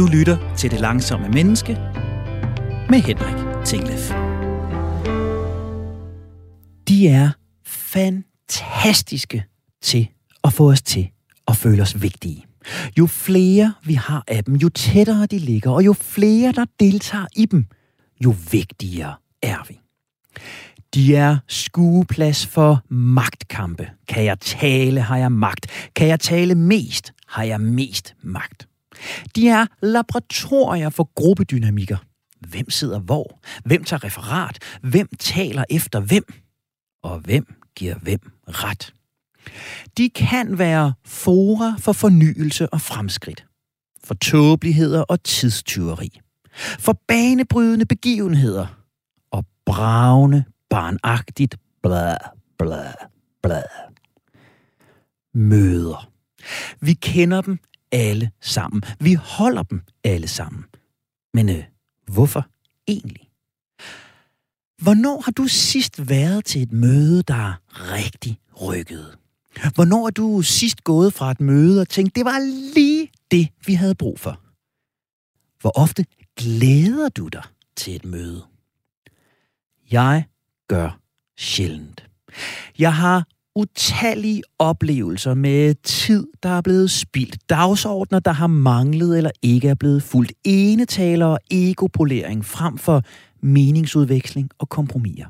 Du lytter til Det Langsomme Menneske med Henrik Tinglef. De er fantastiske til at få os til at føle os vigtige. Jo flere vi har af dem, jo tættere de ligger, og jo flere der deltager i dem, jo vigtigere er vi. De er skueplads for magtkampe. Kan jeg tale, har jeg magt. Kan jeg tale mest, har jeg mest magt. De er laboratorier for gruppedynamikker. Hvem sidder hvor? Hvem tager referat? Hvem taler efter hvem? Og hvem giver hvem ret? De kan være fora for fornyelse og fremskridt. For tåbeligheder og tidstyveri. For banebrydende begivenheder. Og bravende, barnagtigt bla bla bla. Møder. Vi kender dem alle sammen. Vi holder dem alle sammen. Men øh, hvorfor egentlig? Hvornår har du sidst været til et møde, der rigtig rykkede? Hvornår er du sidst gået fra et møde og tænkt, det var lige det, vi havde brug for? Hvor ofte glæder du dig til et møde? Jeg gør sjældent. Jeg har utallige oplevelser med tid, der er blevet spildt, dagsordner, der har manglet eller ikke er blevet fuldt, enetaler og egopolering frem for meningsudveksling og kompromiser.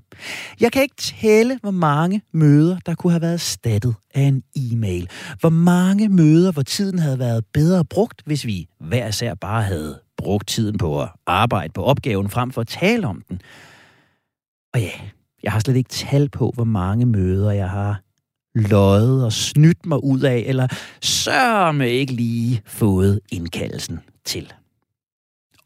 Jeg kan ikke tælle, hvor mange møder, der kunne have været stattet af en e-mail. Hvor mange møder, hvor tiden havde været bedre brugt, hvis vi hver især bare havde brugt tiden på at arbejde på opgaven frem for at tale om den. Og ja, jeg har slet ikke tal på, hvor mange møder jeg har løjet og snydt mig ud af, eller sørme ikke lige fået indkaldelsen til.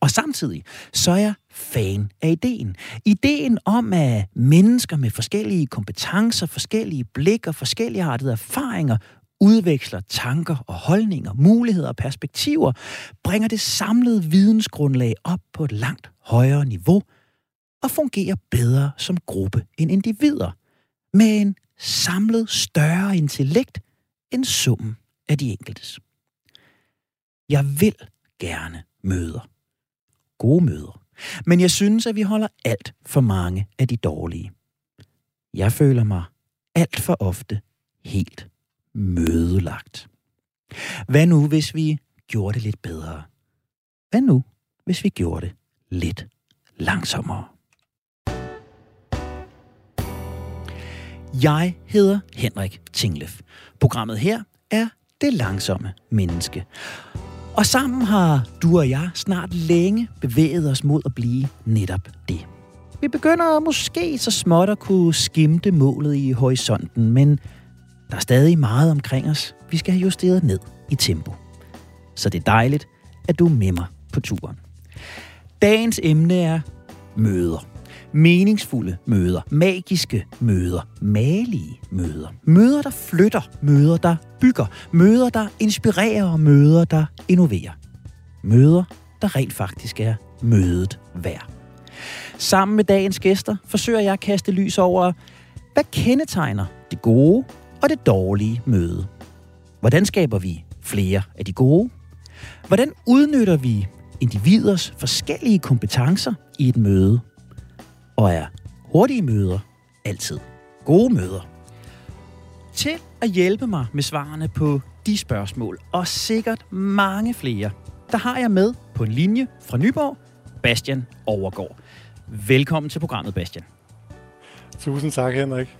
Og samtidig så er jeg fan af ideen. Ideen om, at mennesker med forskellige kompetencer, forskellige blik og forskellige artede erfaringer udveksler tanker og holdninger, muligheder og perspektiver, bringer det samlede vidensgrundlag op på et langt højere niveau og fungerer bedre som gruppe end individer, med en samlet større intellekt end summen af de enkeltes. Jeg vil gerne møder. Gode møder. Men jeg synes, at vi holder alt for mange af de dårlige. Jeg føler mig alt for ofte helt mødelagt. Hvad nu, hvis vi gjorde det lidt bedre? Hvad nu, hvis vi gjorde det lidt langsommere? Jeg hedder Henrik Tinglef. Programmet her er Det Langsomme Menneske. Og sammen har du og jeg snart længe bevæget os mod at blive netop det. Vi begynder måske så småt at kunne skimte målet i horisonten, men der er stadig meget omkring os, vi skal have justeret ned i tempo. Så det er dejligt, at du er med mig på turen. Dagens emne er møder. Meningsfulde møder, magiske møder, malige møder. Møder, der flytter, møder, der bygger, møder, der inspirerer og møder, der innoverer. Møder, der rent faktisk er mødet værd. Sammen med dagens gæster forsøger jeg at kaste lys over, hvad kendetegner det gode og det dårlige møde? Hvordan skaber vi flere af de gode? Hvordan udnytter vi individers forskellige kompetencer i et møde? Og er hurtige møder altid gode møder? Til at hjælpe mig med svarene på de spørgsmål, og sikkert mange flere, der har jeg med på en linje fra Nyborg, Bastian Overgaard. Velkommen til programmet, Bastian. Tusind tak, Henrik.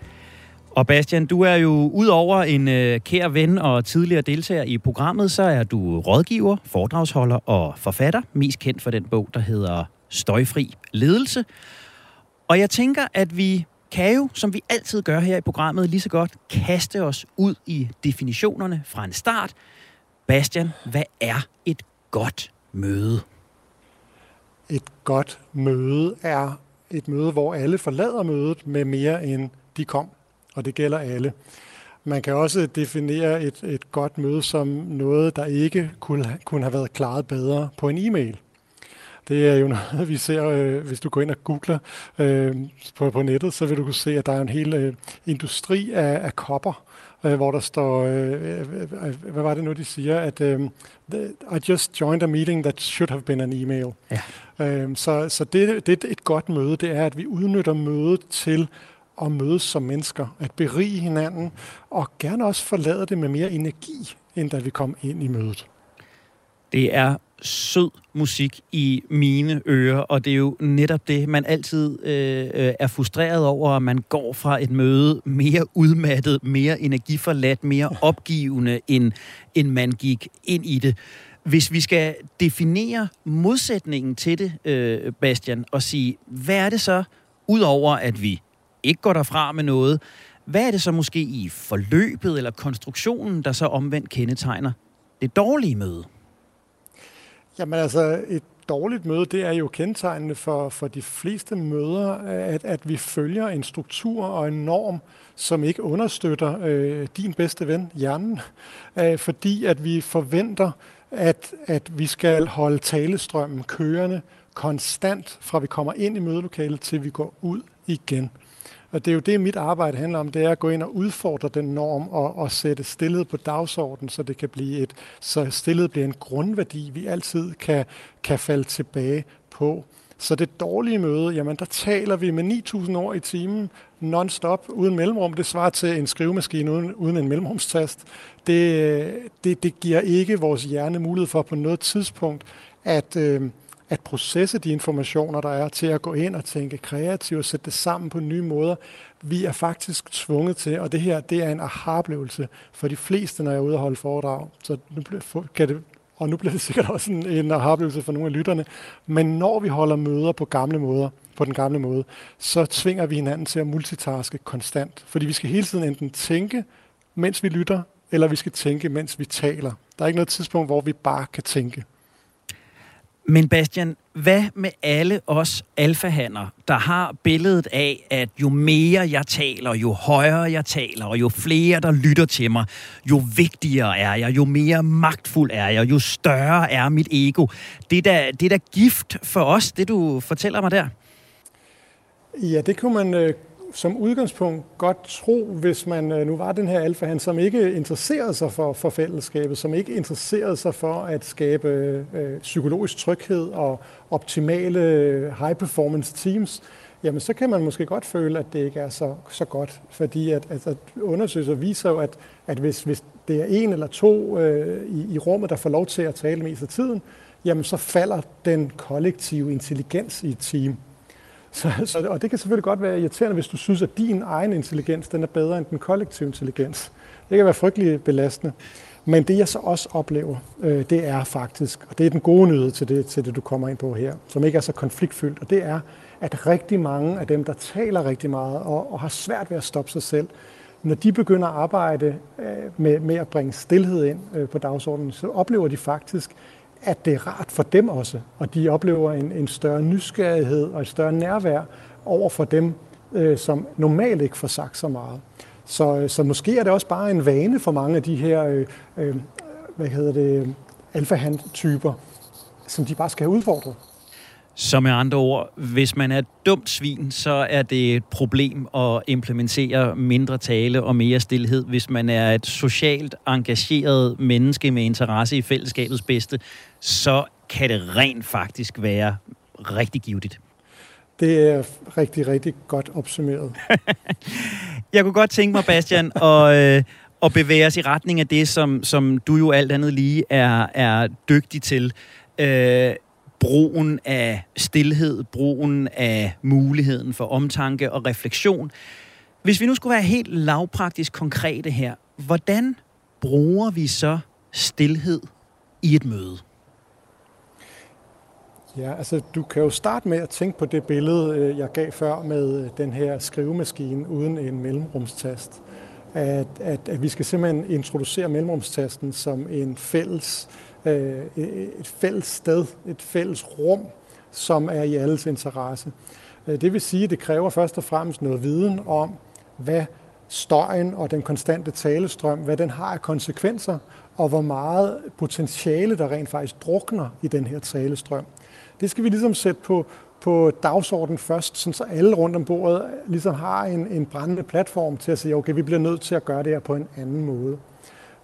Og Bastian, du er jo udover en øh, kær ven og tidligere deltager i programmet, så er du rådgiver, foredragsholder og forfatter, mest kendt for den bog, der hedder Støjfri Ledelse. Og jeg tænker, at vi kan jo, som vi altid gør her i programmet, lige så godt kaste os ud i definitionerne fra en start. Bastian, hvad er et godt møde? Et godt møde er et møde, hvor alle forlader mødet med mere end de kom, og det gælder alle. Man kan også definere et, et godt møde som noget, der ikke kunne, kunne have været klaret bedre på en e-mail. Det er jo noget, vi ser, øh, hvis du går ind og googler øh, på, på nettet, så vil du kunne se, at der er en hel øh, industri af, af kopper, øh, hvor der står, øh, hvad var det nu, de siger, at øh, I just joined a meeting that should have been an email. Ja. Øh, så så det, det et godt møde, det er, at vi udnytter mødet til at mødes som mennesker, at berige hinanden, og gerne også forlade det med mere energi, end da vi kom ind i mødet. Det er sød musik i mine ører, og det er jo netop det, man altid øh, øh, er frustreret over, at man går fra et møde mere udmattet, mere energiforladt, mere opgivende, end, end man gik ind i det. Hvis vi skal definere modsætningen til det, øh, Bastian, og sige, hvad er det så, udover at vi ikke går derfra med noget, hvad er det så måske i forløbet eller konstruktionen, der så omvendt kendetegner det dårlige møde? Jamen altså, et dårligt møde, det er jo kendetegnende for, for de fleste møder, at, at vi følger en struktur og en norm, som ikke understøtter øh, din bedste ven, hjernen, øh, fordi at vi forventer, at, at vi skal holde talestrømmen kørende konstant, fra vi kommer ind i mødelokalet til vi går ud igen. Og det er jo det, mit arbejde handler om, det er at gå ind og udfordre den norm og, og sætte stillet på dagsordenen, så det kan blive et, så stillet bliver en grundværdi, vi altid kan, kan falde tilbage på. Så det dårlige møde, jamen der taler vi med 9.000 ord i timen, non-stop, uden mellemrum. Det svarer til en skrivemaskine uden, uden en mellemrumstast. Det, det, det giver ikke vores hjerne mulighed for på noget tidspunkt at, øh, at processe de informationer, der er, til at gå ind og tænke kreativt og sætte det sammen på nye måder. Vi er faktisk tvunget til, og det her det er en aha-oplevelse for de fleste, når jeg er ude og holde foredrag. Så nu kan det, og nu bliver det sikkert også en, en aha-oplevelse for nogle af lytterne. Men når vi holder møder på gamle måder, på den gamle måde, så tvinger vi hinanden til at multitaske konstant. Fordi vi skal hele tiden enten tænke, mens vi lytter, eller vi skal tænke, mens vi taler. Der er ikke noget tidspunkt, hvor vi bare kan tænke. Men Bastian, hvad med alle os alfahander, der har billedet af, at jo mere jeg taler, jo højere jeg taler, og jo flere der lytter til mig, jo vigtigere er jeg, jo mere magtfuld er jeg, jo større er mit ego. Det er da, det er da gift for os, det du fortæller mig der. Ja, det kunne man øh, som udgangspunkt godt tro, hvis man øh, nu var den her alfa, han som ikke interesserede sig for, for fællesskabet, som ikke interesserede sig for at skabe øh, øh psykologisk tryghed og optimale øh, high performance teams, jamen så kan man måske godt føle, at det ikke er så, så godt. Fordi at, altså, undersøgelser viser jo, at, at hvis, hvis det er en eller to øh, i, i rummet, der får lov til at tale mest af tiden, jamen så falder den kollektive intelligens i et team. Så, så, og det kan selvfølgelig godt være irriterende, hvis du synes, at din egen intelligens den er bedre end den kollektive intelligens. Det kan være frygtelig belastende. Men det jeg så også oplever, øh, det er faktisk, og det er den gode nyhed til det, til det, du kommer ind på her, som ikke er så konfliktfyldt, og det er, at rigtig mange af dem, der taler rigtig meget og, og har svært ved at stoppe sig selv, når de begynder at arbejde øh, med, med at bringe stillhed ind øh, på dagsordenen, så oplever de faktisk, at det er rart for dem også, og de oplever en, en større nysgerrighed og et større nærvær over for dem, øh, som normalt ikke får sagt så meget. Så, øh, så måske er det også bare en vane for mange af de her, øh, øh, hvad hedder det, alfahand-typer, som de bare skal have udfordret. Så med andre ord, hvis man er et dumt svin, så er det et problem at implementere mindre tale og mere stillhed. Hvis man er et socialt engageret menneske med interesse i fællesskabets bedste, så kan det rent faktisk være rigtig givetigt. Det er rigtig, rigtig godt opsummeret. Jeg kunne godt tænke mig, Bastian, at, øh, at bevæge os i retning af det, som, som du jo alt andet lige er, er dygtig til. Øh, brugen af stillhed, brugen af muligheden for omtanke og refleksion. Hvis vi nu skulle være helt lavpraktisk konkrete her, hvordan bruger vi så stillhed i et møde? Ja, altså du kan jo starte med at tænke på det billede, øh, jeg gav før med øh, den her skrivemaskine uden en mellemrumstast. At, at, at vi skal simpelthen introducere mellemrumstasten som en fælles øh, øh et fælles sted, et fælles rum, som er i alles interesse. Det vil sige, at det kræver først og fremmest noget viden om, hvad støjen og den konstante talestrøm, hvad den har af konsekvenser, og hvor meget potentiale, der rent faktisk drukner i den her talestrøm. Det skal vi ligesom sætte på, på dagsordenen først, sådan så alle rundt om bordet ligesom har en, en brændende platform til at sige, okay, vi bliver nødt til at gøre det her på en anden måde.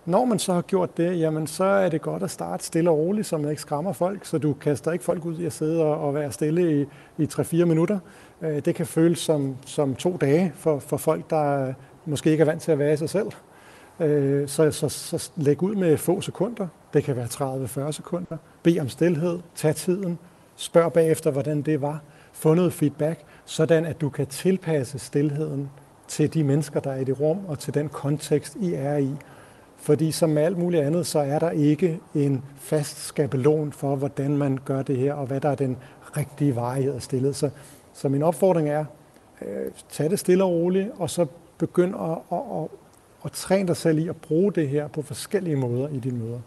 Når man så har gjort det, jamen så er det godt at starte stille og roligt, så man ikke skræmmer folk, så du kaster ikke folk ud i at sidde og, og være stille i, i 3-4 minutter. Øh, det kan føles som, som to dage for, for folk, der måske ikke er vant til at være i sig selv. Øh, så, så, så læg ud med få sekunder. Det kan være 30-40 sekunder. Bed om stillhed. Tag tiden. Spørg bagefter, hvordan det var. Få noget feedback, sådan at du kan tilpasse stillheden til de mennesker, der er i det rum, og til den kontekst, I er i. Fordi som med alt muligt andet, så er der ikke en fast skabelon for, hvordan man gør det her, og hvad der er den rigtige varighed af stillhed. Så, så min opfordring er, øh, tag det stille og roligt, og så begynd at, at, at, at træne dig selv i at bruge det her på forskellige måder i dine møder.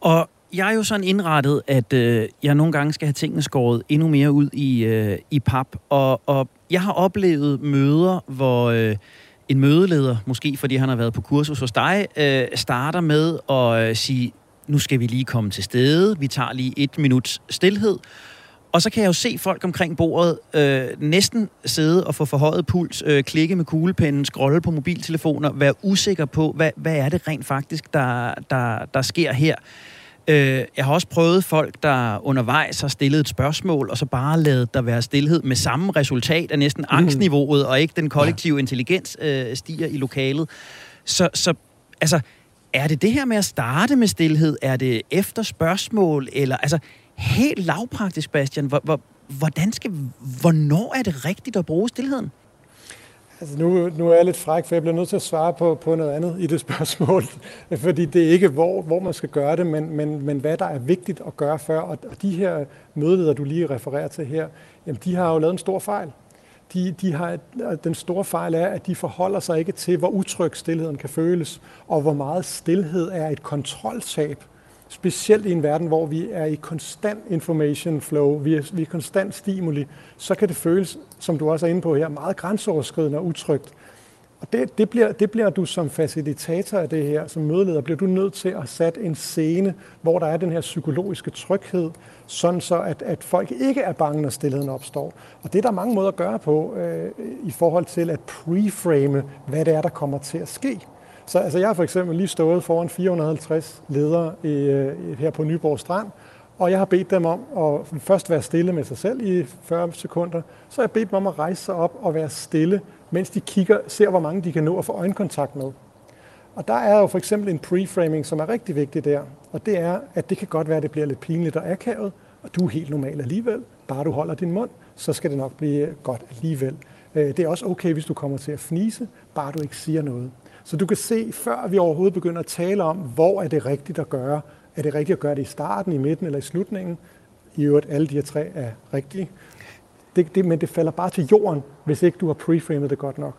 Og jeg er jo sådan indrettet, at øh, jeg nogle gange skal have tingene skåret endnu mere ud i, øh, i pap. Og, og jeg har oplevet møder, hvor øh, en mødeleder, måske fordi han har været på kursus hos dig, øh, starter med at øh, sige, nu skal vi lige komme til stede, vi tager lige et minuts stillhed, og så kan jeg jo se folk omkring bordet øh, næsten sidde og få forhøjet puls, øh, klikke med kuglepennen, scrolle på mobiltelefoner, være usikker på, hvad, hvad er det rent faktisk, der, der, der sker her. Øh, jeg har også prøvet folk, der undervejs har stillet et spørgsmål, og så bare lavet der være stillhed med samme resultat af næsten mm. angstniveauet, og ikke den kollektive ja. intelligens øh, stiger i lokalet. Så, så altså, er det det her med at starte med stillhed? Er det efter spørgsmål? Eller, altså, helt lavpraktisk, Bastian, hvor, hvor, hvordan skal, hvornår er det rigtigt at bruge stillheden? Altså nu, nu er jeg lidt fræk, for jeg bliver nødt til at svare på, på noget andet i det spørgsmål. Fordi det er ikke, hvor, hvor man skal gøre det, men, men, men hvad der er vigtigt at gøre før. Og, og de her mødeleder, du lige refererer til her, jamen de har jo lavet en stor fejl. De, de har, den store fejl er, at de forholder sig ikke til, hvor utryg stillheden kan føles, og hvor meget stillhed er et kontroltab specielt i en verden, hvor vi er i konstant information flow, vi er, vi er konstant stimuli, så kan det føles, som du også er inde på her, meget grænseoverskridende og utrygt. Og det, det, bliver, det bliver du som facilitator af det her, som mødeleder, bliver du nødt til at sætte en scene, hvor der er den her psykologiske tryghed, sådan så at, at folk ikke er bange, når stillheden opstår. Og det er der mange måder at gøre på øh, i forhold til at preframe, hvad det er, der kommer til at ske. Så altså, jeg har for eksempel lige stået foran 450 ledere i, øh, her på Nyborg Strand, og jeg har bedt dem om at først være stille med sig selv i 40 sekunder, så har jeg bedt dem om at rejse sig op og være stille, mens de kigger, ser, hvor mange de kan nå at få øjenkontakt med. Og der er jo for eksempel en preframing, som er rigtig vigtig der, og det er, at det kan godt være, at det bliver lidt pinligt og akavet, og du er helt normal alligevel. Bare du holder din mund, så skal det nok blive godt alligevel. Øh, det er også okay, hvis du kommer til at fnise, bare du ikke siger noget. Så du kan se, før vi overhovedet begynder at tale om, hvor er det rigtigt at gøre. Er det rigtigt at gøre det i starten, i midten eller i slutningen? I øvrigt, alle de her tre er rigtige. Det, det, men det falder bare til jorden, hvis ikke du har preframet det godt nok.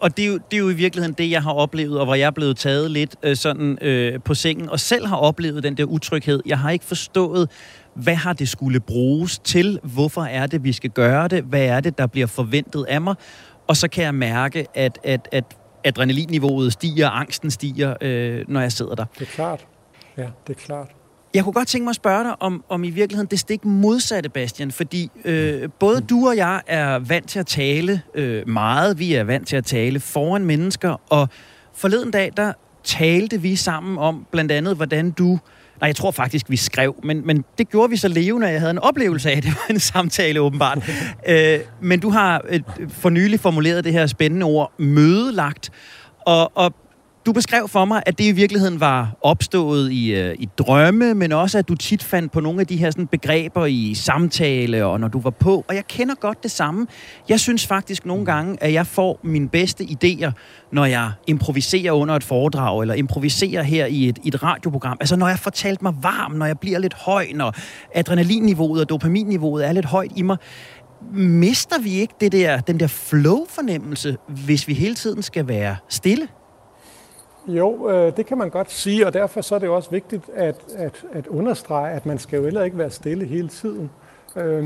Og det er, jo, det er jo i virkeligheden det, jeg har oplevet, og hvor jeg er blevet taget lidt øh, sådan øh, på sengen, og selv har oplevet den der utryghed. Jeg har ikke forstået, hvad har det skulle bruges til? Hvorfor er det, vi skal gøre det? Hvad er det, der bliver forventet af mig? Og så kan jeg mærke, at, at, at adrenalinniveauet stiger, angsten stiger, øh, når jeg sidder der. Det er klart. Ja, det er klart. Jeg kunne godt tænke mig at spørge dig om, om i virkeligheden det stik modsatte, Bastian, fordi øh, både du og jeg er vant til at tale øh, meget, vi er vant til at tale foran mennesker, og forleden dag, der talte vi sammen om blandt andet, hvordan du Nej, jeg tror faktisk, vi skrev, men, men det gjorde vi så levende, at jeg havde en oplevelse af, det var en samtale åbenbart. øh, men du har øh, for nylig formuleret det her spændende ord, mødelagt, og, og du beskrev for mig, at det i virkeligheden var opstået i, øh, i drømme, men også at du tit fandt på nogle af de her sådan, begreber i samtale og når du var på. Og jeg kender godt det samme. Jeg synes faktisk nogle gange, at jeg får mine bedste idéer, når jeg improviserer under et foredrag, eller improviserer her i et, et radioprogram. Altså når jeg får talt mig varm, når jeg bliver lidt høj, når adrenalinniveauet og dopaminniveauet er lidt højt i mig. Mister vi ikke det der, den der flow-fornemmelse, hvis vi hele tiden skal være stille? Jo, øh, det kan man godt sige, og derfor så er det også vigtigt at, at, at understrege, at man skal jo heller ikke være stille hele tiden. Øh,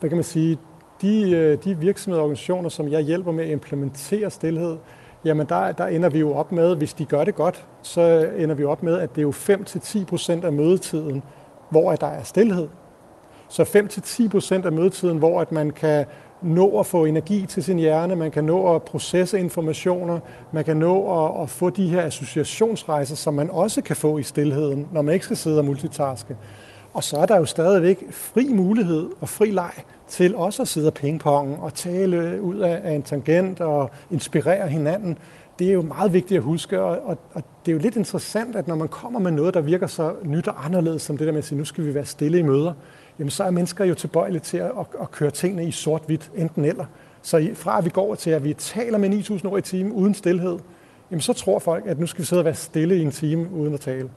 hvad kan man sige? De, øh, de virksomheder og organisationer, som jeg hjælper med at implementere stillhed, jamen der, der ender vi jo op med, hvis de gør det godt, så ender vi op med, at det er jo 5-10% af mødetiden, hvor der er stillhed. Så 5-10% af mødetiden, hvor at man kan nå at få energi til sin hjerne, man kan nå at processe informationer, man kan nå at, at få de her associationsrejser, som man også kan få i stillheden, når man ikke skal sidde og multitaske. Og så er der jo stadigvæk fri mulighed og fri leg til også at sidde og pingpong og tale ud af, en tangent og inspirere hinanden. Det er jo meget vigtigt at huske, og, og, og det er jo lidt interessant, at når man kommer med noget, der virker så nyt og anderledes, som det der med at sige, nu skal vi være stille i møder, jamen så er mennesker jo tilbøjelige til at, at, at køre tingene i sort-hvidt, enten eller. Så fra at vi går til, at vi taler med 9.000 ord i timen uden stillhed, jamen så tror folk, at nu skal vi sidde og være stille i en time uden at tale.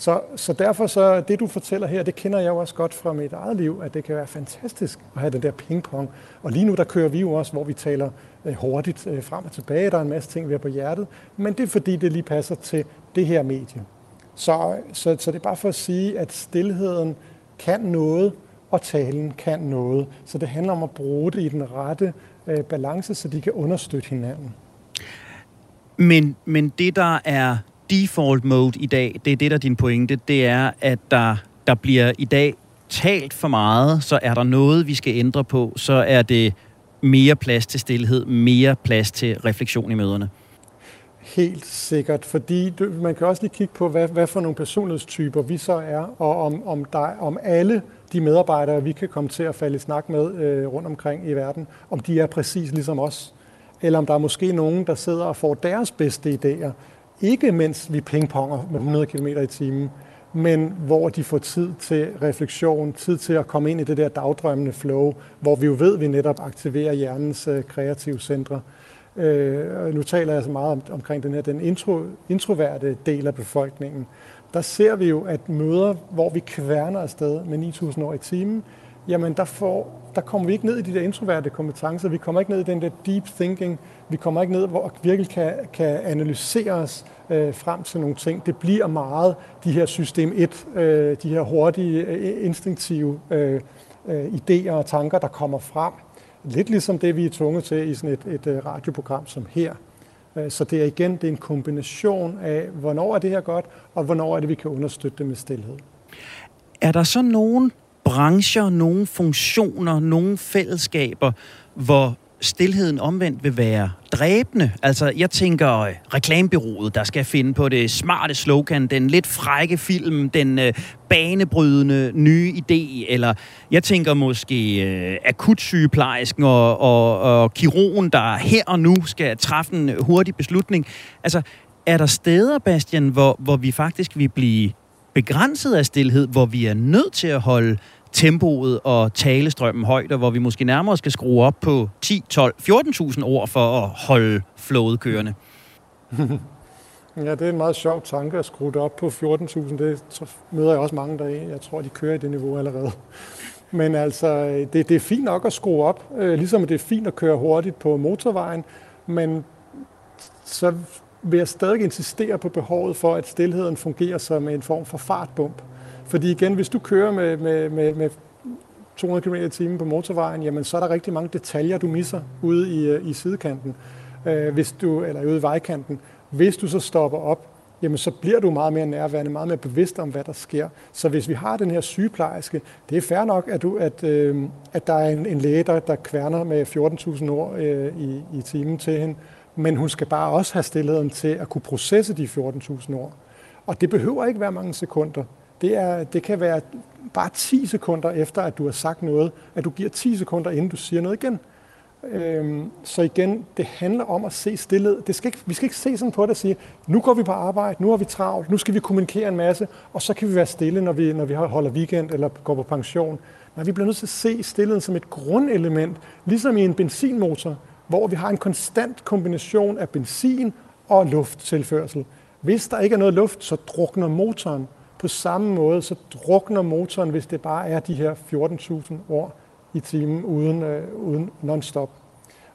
Så, så derfor så, det du fortæller her, det kender jeg jo også godt fra mit eget liv, at det kan være fantastisk at have den der pingpong. Og lige nu der kører vi jo også, hvor vi taler øh, hurtigt øh, frem og tilbage. Der er en masse ting, vi har på hjertet. Men det er fordi, det lige passer til det her medie. Så, så, så det er bare for at sige, at stillheden kan noget, og talen kan noget. Så det handler om at bruge det i den rette øh, balance, så de kan understøtte hinanden. Men, men det, der er default mode i dag, det er det, der er din pointe, det er, at der, der bliver i dag talt for meget, så er der noget, vi skal ændre på, så er det mere plads til stillhed, mere plads til refleksion i møderne. Helt sikkert, fordi man kan også lige kigge på, hvad, hvad for nogle personlighedstyper vi så er, og om, om, der, om alle de medarbejdere, vi kan komme til at falde i snak med øh, rundt omkring i verden, om de er præcis ligesom os. Eller om der er måske nogen, der sidder og får deres bedste idéer, ikke mens vi pingponger med 100 km i timen, men hvor de får tid til refleksion, tid til at komme ind i det der dagdrømmende flow, hvor vi jo ved, at vi netop aktiverer hjernens øh, kreative centre. Øh, nu taler jeg så meget om, omkring den her den intro, introverte del af befolkningen. Der ser vi jo, at møder, hvor vi kværner afsted med 9.000 år i timen, jamen der, får, der kommer vi ikke ned i de der introverte kompetencer, vi kommer ikke ned i den der deep thinking, vi kommer ikke ned, hvor vi virkelig kan, kan analysere os øh, frem til nogle ting. Det bliver meget de her system 1, øh, de her hurtige, øh, instinktive øh, øh, idéer og tanker, der kommer frem. Lidt ligesom det, vi er tvunget til i sådan et, et øh, radioprogram som her. Øh, så det er igen det er en kombination af, hvornår er det her godt, og hvornår er det, vi kan understøtte det med stillhed. Er der så nogen brancher, nogle funktioner, nogle fællesskaber, hvor stillheden omvendt vil være dræbende. Altså, jeg tænker øh, reklamebyrået, der skal finde på det smarte slogan, den lidt frække film, den øh, banebrydende nye idé, eller jeg tænker måske øh, akutsygeplejersken og, og, og kirurgen, der her og nu skal træffe en hurtig beslutning. Altså, er der steder, Bastian, hvor, hvor vi faktisk vil blive begrænset af stillhed, hvor vi er nødt til at holde tempoet og talestrømmen højt, og hvor vi måske nærmere skal skrue op på 10, 12, 14.000 ord for at holde flowet kørende. Ja, det er en meget sjov tanke at skrue det op på 14.000. Det møder jeg også mange, der jeg tror, de kører i det niveau allerede. Men altså, det, det er fint nok at skrue op, øh, ligesom det er fint at køre hurtigt på motorvejen, men så vil jeg stadig insistere på behovet for, at stillheden fungerer som en form for fartbump. Fordi igen, hvis du kører med, med, med, med 200 km i timen på motorvejen, jamen så er der rigtig mange detaljer, du misser ude i, øh, i sidekanten, øh, hvis du, eller ude i vejkanten. Hvis du så stopper op, jamen så bliver du meget mere nærværende, meget mere bevidst om, hvad der sker. Så hvis vi har den her sygeplejerske, det er fair nok, at, du, at, øh, at der er en, en læge, der, der kværner med 14.000 ord øh, i, i timen til hende, men hun skal bare også have stillheden til at kunne processe de 14.000 ord. Og det behøver ikke være mange sekunder det, er, det kan være bare 10 sekunder efter, at du har sagt noget, at du giver 10 sekunder, inden du siger noget igen. Øhm, så igen, det handler om at se stillhed. Det skal ikke, vi skal ikke se sådan på det og sige, nu går vi på arbejde, nu har vi travlt, nu skal vi kommunikere en masse, og så kan vi være stille, når vi, når vi holder weekend eller går på pension. Nej, vi bliver nødt til at se stillheden som et grundelement, ligesom i en benzinmotor, hvor vi har en konstant kombination af benzin og lufttilførsel. Hvis der ikke er noget luft, så drukner motoren. På samme måde så drukner motoren, hvis det bare er de her 14.000 år i timen uden, øh, uden non-stop.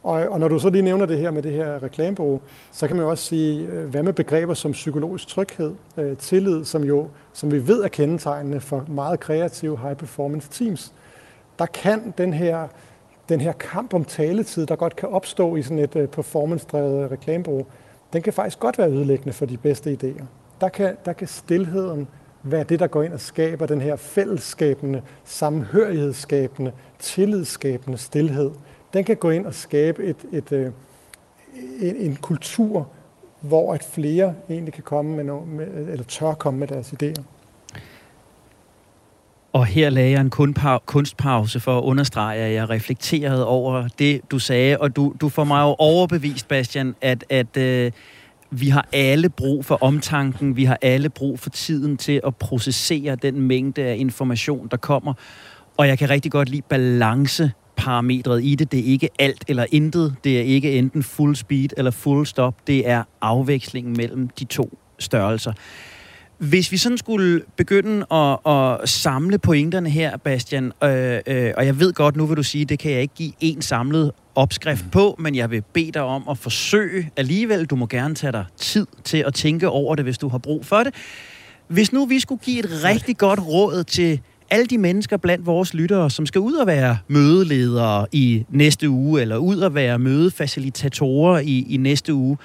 Og, og når du så lige nævner det her med det her reklamebureau, så kan man jo også sige, øh, hvad med begreber som psykologisk tryghed, øh, tillid, som jo, som vi ved er kendetegnende for meget kreative high performance teams. Der kan den her, den her kamp om taletid, der godt kan opstå i sådan et øh, performance-drevet reklamebureau, den kan faktisk godt være ødelæggende for de bedste idéer. Der kan, der kan stillheden hvad er det, der går ind og skaber den her fællesskabende, samhørighedsskabende, tillidsskabende stillhed. Den kan gå ind og skabe et, et, et, en, en kultur, hvor at flere egentlig kan komme med, noget, med eller tør komme med deres idéer. Og her lagde jeg en kunstpause for at understrege, at jeg reflekterede over det, du sagde, og du, du får mig jo overbevist, Bastian, at, at øh, vi har alle brug for omtanken, vi har alle brug for tiden til at processere den mængde af information, der kommer. Og jeg kan rigtig godt lide balance parametret i det. Det er ikke alt eller intet. Det er ikke enten full speed eller full stop. Det er afvekslingen mellem de to størrelser. Hvis vi sådan skulle begynde at, at samle pointerne her, Bastian, øh, øh, og jeg ved godt, nu vil du sige, det kan jeg ikke give en samlet opskrift på, men jeg vil bede dig om at forsøge alligevel. Du må gerne tage dig tid til at tænke over det, hvis du har brug for det. Hvis nu vi skulle give et rigtig godt råd til alle de mennesker blandt vores lyttere, som skal ud og være mødeledere i næste uge, eller ud og være mødefacilitatorer i, i næste uge,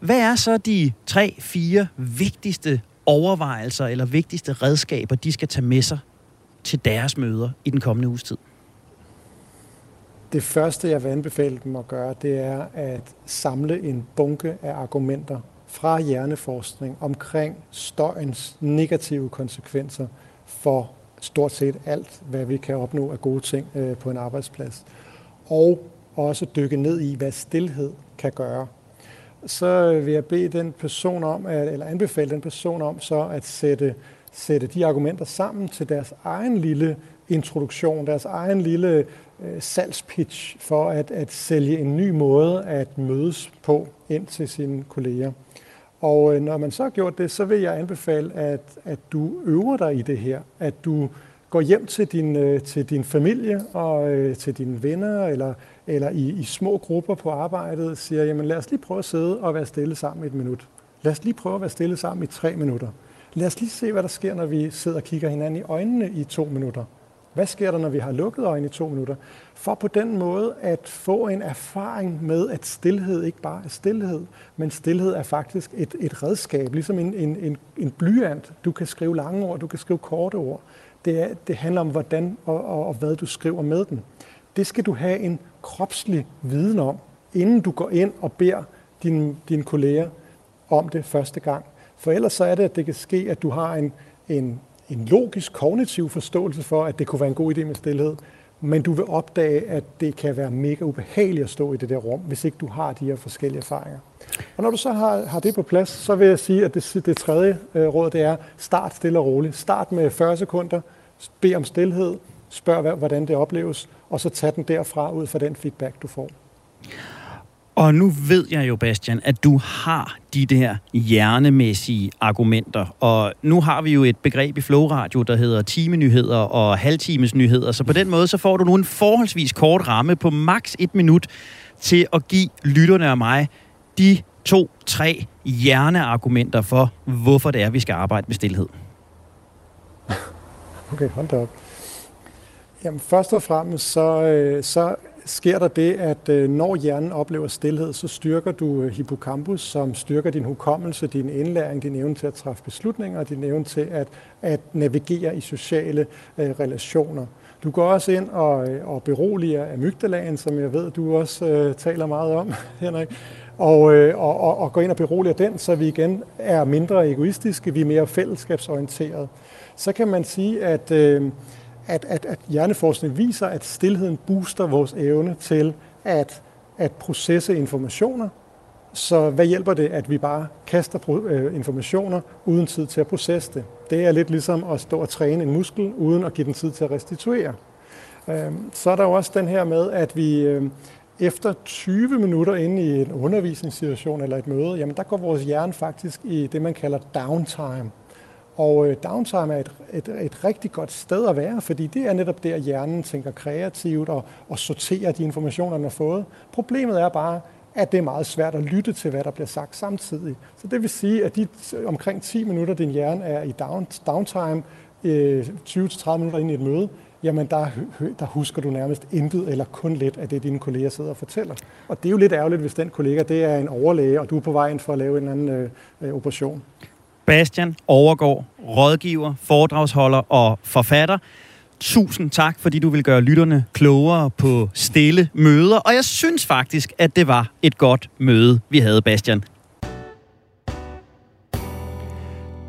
hvad er så de tre, fire vigtigste overvejelser eller vigtigste redskaber, de skal tage med sig til deres møder i den kommende uges tid? Det første, jeg vil anbefale dem at gøre, det er at samle en bunke af argumenter fra hjerneforskning omkring støjens negative konsekvenser for stort set alt, hvad vi kan opnå af gode ting øh, på en arbejdsplads. Og også dykke ned i, hvad stillhed kan gøre så vil jeg bede den person om, at, eller anbefale den person om så at sætte, sætte de argumenter sammen til deres egen lille introduktion, deres egen lille øh, salgspitch for at, at sælge en ny måde at mødes på ind til sine kolleger. Og øh, når man så har gjort det, så vil jeg anbefale, at, at du øver dig i det her, at du går hjem til din, øh, til din familie og øh, til dine venner eller eller i, i små grupper på arbejdet siger, jamen lad os lige prøve at sidde og være stille sammen i et minut. Lad os lige prøve at være stille sammen i tre minutter. Lad os lige se, hvad der sker, når vi sidder og kigger hinanden i øjnene i to minutter. Hvad sker der, når vi har lukket øjnene i to minutter? For på den måde at få en erfaring med, at stillhed ikke bare er stillhed, men stillhed er faktisk et, et redskab, ligesom en, en, en, en blyant. Du kan skrive lange ord, du kan skrive korte ord. Det, er, det handler om, hvordan og, og, og hvad du skriver med den. Det skal du have en kropslig viden om, inden du går ind og beder dine, dine kolleger om det første gang. For ellers så er det, at det kan ske, at du har en, en, en logisk, kognitiv forståelse for, at det kunne være en god idé med stillhed, men du vil opdage, at det kan være mega ubehageligt at stå i det der rum, hvis ikke du har de her forskellige erfaringer. Og når du så har, har det på plads, så vil jeg sige, at det, det tredje øh, råd, det er, start stille og roligt. Start med 40 sekunder, bed om stillhed, spørg, hvordan det opleves, og så tag den derfra ud fra den feedback, du får. Og nu ved jeg jo, Bastian, at du har de der hjernemæssige argumenter. Og nu har vi jo et begreb i Flow Radio, der hedder timenyheder og halvtimesnyheder. Så på den måde, så får du nu en forholdsvis kort ramme på maks et minut til at give lytterne og mig de to, tre hjerneargumenter for, hvorfor det er, vi skal arbejde med stillhed. Okay, hold da op. Jamen, først og fremmest så, øh, så sker der det, at øh, når hjernen oplever stillhed, så styrker du øh, hippocampus, som styrker din hukommelse, din indlæring, din evne til at træffe beslutninger og din evne til at, at navigere i sociale øh, relationer. Du går også ind og, og beroliger amygdalaen, som jeg ved, du også øh, taler meget om, Henrik, og, øh, og, og, og går ind og beroliger den, så vi igen er mindre egoistiske, vi er mere fællesskabsorienterede. Så kan man sige, at øh, at, at, at hjerneforskning viser, at stillheden booster vores evne til at, at processe informationer. Så hvad hjælper det, at vi bare kaster øh, informationer uden tid til at processe det? Det er lidt ligesom at stå og træne en muskel uden at give den tid til at restituere. Øhm, så er der jo også den her med, at vi øhm, efter 20 minutter inde i en undervisningssituation eller et møde, jamen der går vores hjerne faktisk i det, man kalder downtime. Og øh, downtime er et, et, et rigtig godt sted at være, fordi det er netop der, hjernen tænker kreativt og, og sorterer de informationer, den har fået. Problemet er bare, at det er meget svært at lytte til, hvad der bliver sagt samtidig. Så det vil sige, at de øh, omkring 10 minutter, din hjerne er i down, downtime, øh, 20-30 minutter ind i et møde, jamen der, der husker du nærmest intet eller kun lidt af det, dine kolleger sidder og fortæller. Og det er jo lidt ærgerligt, hvis den kollega det er en overlæge, og du er på vej ind for at lave en eller anden øh, øh operation. Bastian Overgaard, rådgiver, foredragsholder og forfatter. Tusind tak, fordi du vil gøre lytterne klogere på stille møder. Og jeg synes faktisk, at det var et godt møde, vi havde, Bastian.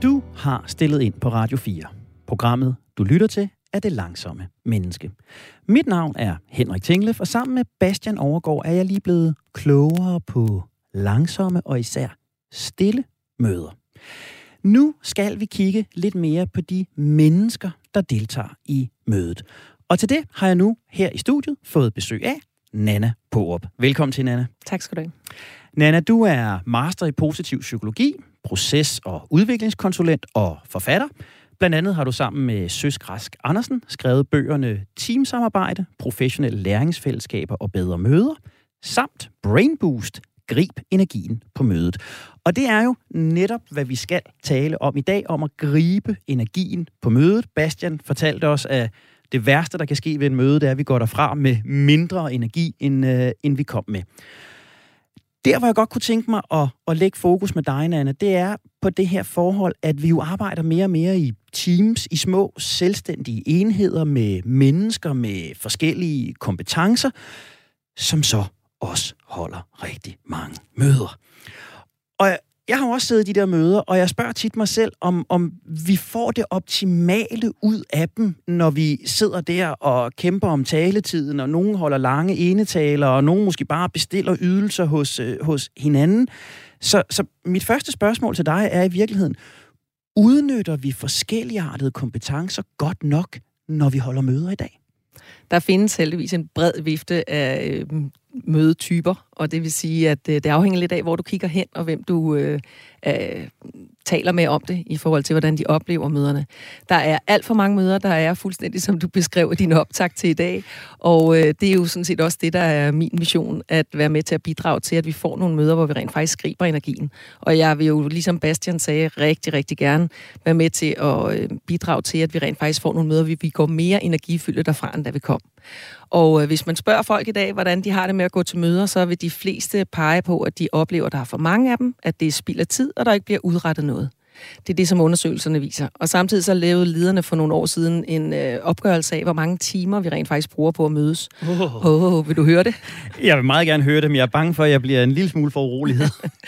Du har stillet ind på Radio 4. Programmet, du lytter til, er det langsomme menneske. Mit navn er Henrik Tinglef, og sammen med Bastian Overgaard er jeg lige blevet klogere på langsomme og især stille møder. Nu skal vi kigge lidt mere på de mennesker, der deltager i mødet. Og til det har jeg nu her i studiet fået besøg af Nana Pårup. Velkommen til, Nana. Tak skal du have. Nana, du er master i positiv psykologi, proces- og udviklingskonsulent og forfatter. Blandt andet har du sammen med Søs Græsk Andersen skrevet bøgerne Teamsamarbejde, Professionelle Læringsfællesskaber og Bedre Møder, samt Brain Boost, Grib energien på mødet. Og det er jo netop, hvad vi skal tale om i dag, om at gribe energien på mødet. Bastian fortalte os, at det værste, der kan ske ved en møde, det er, at vi går derfra med mindre energi, end, øh, end vi kom med. Der, hvor jeg godt kunne tænke mig at, at lægge fokus med dig, Nanne, det er på det her forhold, at vi jo arbejder mere og mere i teams, i små selvstændige enheder med mennesker med forskellige kompetencer, som så også holder rigtig mange møder. Og jeg har også siddet i de der møder, og jeg spørger tit mig selv, om, om vi får det optimale ud af dem, når vi sidder der og kæmper om taletiden, og nogen holder lange enetaler, og nogen måske bare bestiller ydelser hos, øh, hos hinanden. Så, så mit første spørgsmål til dig er i virkeligheden, udnytter vi forskelligartede kompetencer godt nok, når vi holder møder i dag? Der findes heldigvis en bred vifte af øh, mødetyper, og det vil sige, at øh, det afhænger lidt af, hvor du kigger hen, og hvem du øh, øh, taler med om det, i forhold til, hvordan de oplever møderne. Der er alt for mange møder, der er fuldstændig, som du beskrev din optag til i dag, og øh, det er jo sådan set også det, der er min mission, at være med til at bidrage til, at vi får nogle møder, hvor vi rent faktisk griber energien. Og jeg vil jo, ligesom Bastian sagde, rigtig, rigtig gerne være med til at øh, bidrage til, at vi rent faktisk får nogle møder, hvor vi går mere energifyldte derfra, end da vi kom. Og øh, hvis man spørger folk i dag, hvordan de har det med at gå til møder, så vil de fleste pege på, at de oplever, at der er for mange af dem, at det er spild af tid, og der ikke bliver udrettet noget. Det er det, som undersøgelserne viser. Og samtidig så lavede lederne for nogle år siden en øh, opgørelse af, hvor mange timer vi rent faktisk bruger på at mødes. Oh. Oh, vil du høre det? Jeg vil meget gerne høre det, men jeg er bange for, at jeg bliver en lille smule for urolighed.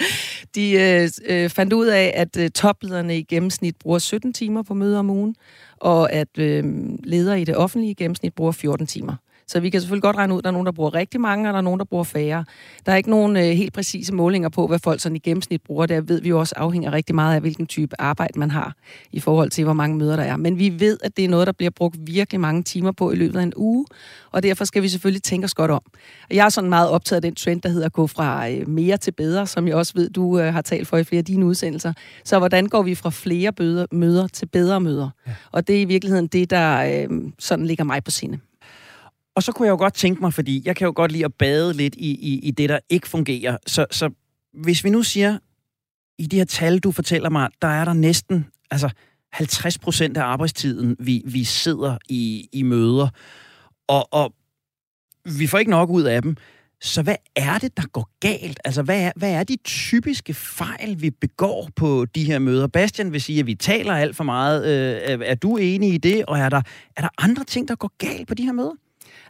De øh, øh, fandt ud af, at øh, toplederne i gennemsnit bruger 17 timer på møder om ugen, og at øh, ledere i det offentlige i gennemsnit bruger 14 timer. Så vi kan selvfølgelig godt regne ud, at der er nogen, der bruger rigtig mange, og der er nogen, der bruger færre. Der er ikke nogen øh, helt præcise målinger på, hvad folk sådan i gennemsnit bruger. Det ved vi jo også afhænger rigtig meget af, hvilken type arbejde man har, i forhold til, hvor mange møder der er. Men vi ved, at det er noget, der bliver brugt virkelig mange timer på i løbet af en uge, og derfor skal vi selvfølgelig tænke os godt om. Jeg er sådan meget optaget af den trend, der hedder at gå fra øh, mere til bedre, som jeg også ved, du øh, har talt for i flere af dine udsendelser. Så hvordan går vi fra flere bøder, møder til bedre møder? Ja. Og det er i virkeligheden det, der øh, sådan ligger mig på sinde. Og så kunne jeg jo godt tænke mig, fordi jeg kan jo godt lide at bade lidt i, i, i det, der ikke fungerer. Så, så hvis vi nu siger, i de her tal, du fortæller mig, der er der næsten altså 50 procent af arbejdstiden, vi, vi sidder i, i møder, og, og vi får ikke nok ud af dem. Så hvad er det, der går galt? Altså, hvad er, hvad er de typiske fejl, vi begår på de her møder? Bastian vil sige, at vi taler alt for meget. Øh, er du enig i det? Og er der, er der andre ting, der går galt på de her møder?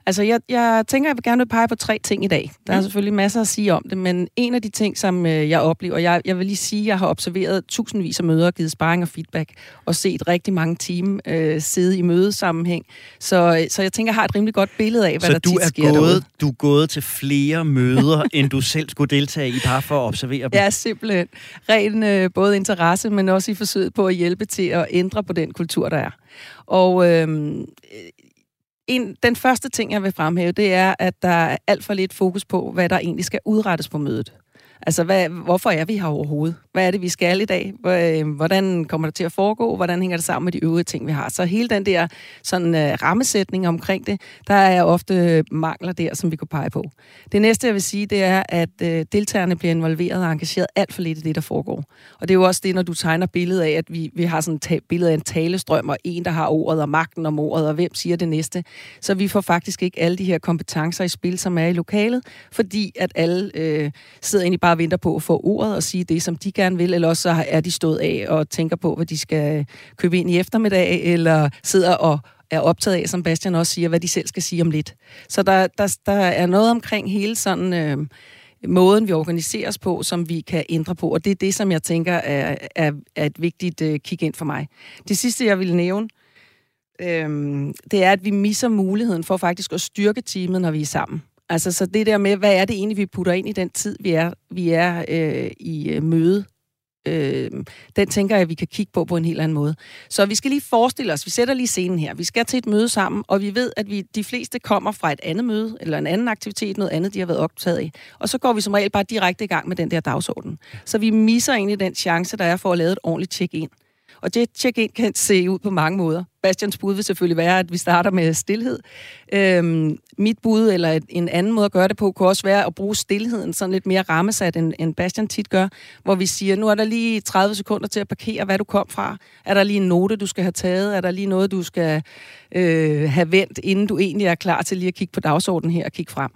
Altså, jeg, jeg tænker, jeg vil gerne vil pege på tre ting i dag. Der er mm. selvfølgelig masser at sige om det, men en af de ting, som øh, jeg oplever, jeg, jeg vil lige sige, at jeg har observeret tusindvis af møder, givet sparring og feedback, og set rigtig mange team øh, sidde i mødesammenhæng. Så, så jeg tænker, jeg har et rimelig godt billede af, hvad så der du tit er sker gået, derude. du er gået til flere møder, end du selv skulle deltage i, bare for at observere dem? Ja, simpelthen. Ren øh, både interesse, men også i forsøget på at hjælpe til at ændre på den kultur, der er. Og øh, en, den første ting, jeg vil fremhæve, det er, at der er alt for lidt fokus på, hvad der egentlig skal udrettes på mødet. Altså, hvad, hvorfor er vi her overhovedet? Hvad er det, vi skal i dag? Øh, hvordan kommer det til at foregå? Hvordan hænger det sammen med de øvrige ting, vi har? Så hele den der sådan, uh, rammesætning omkring det, der er ofte mangler der, som vi kunne pege på. Det næste, jeg vil sige, det er, at uh, deltagerne bliver involveret og engageret alt for lidt i det, der foregår. Og det er jo også det, når du tegner billedet af, at vi, vi har sådan et billede af en talestrøm, og en, der har ordet og magten om ordet, og hvem siger det næste. Så vi får faktisk ikke alle de her kompetencer i spil, som er i lokalet, fordi at alle øh, sidder ind i bare venter på at få ordet og sige det, som de gerne vil, eller også så er de stået af og tænker på, hvad de skal købe ind i eftermiddag, eller sidder og er optaget af, som Bastian også siger, hvad de selv skal sige om lidt. Så der, der, der er noget omkring hele sådan... Øh, måden, vi organiserer os på, som vi kan ændre på. Og det er det, som jeg tænker er, er, er et vigtigt øh, kig ind for mig. Det sidste, jeg vil nævne, øh, det er, at vi misser muligheden for faktisk at styrke teamet, når vi er sammen. Altså, så det der med, hvad er det egentlig, vi putter ind i den tid, vi er, vi er øh, i øh, møde øh, den tænker jeg, at vi kan kigge på på en helt anden måde. Så vi skal lige forestille os, vi sætter lige scenen her. Vi skal til et møde sammen, og vi ved, at vi, de fleste kommer fra et andet møde, eller en anden aktivitet, noget andet, de har været optaget i. Og så går vi som regel bare direkte i gang med den der dagsorden. Så vi misser egentlig den chance, der er for at lave et ordentligt check-in. Og det check-in kan se ud på mange måder. Bastians bud vil selvfølgelig være, at vi starter med stillhed. Øhm, mit bud, eller en anden måde at gøre det på, kunne også være at bruge stillheden sådan lidt mere rammesat, end, end Bastian tit gør, hvor vi siger, nu er der lige 30 sekunder til at parkere, hvad du kom fra. Er der lige en note, du skal have taget? Er der lige noget, du skal øh, have vendt, inden du egentlig er klar til lige at kigge på dagsordenen her og kigge frem?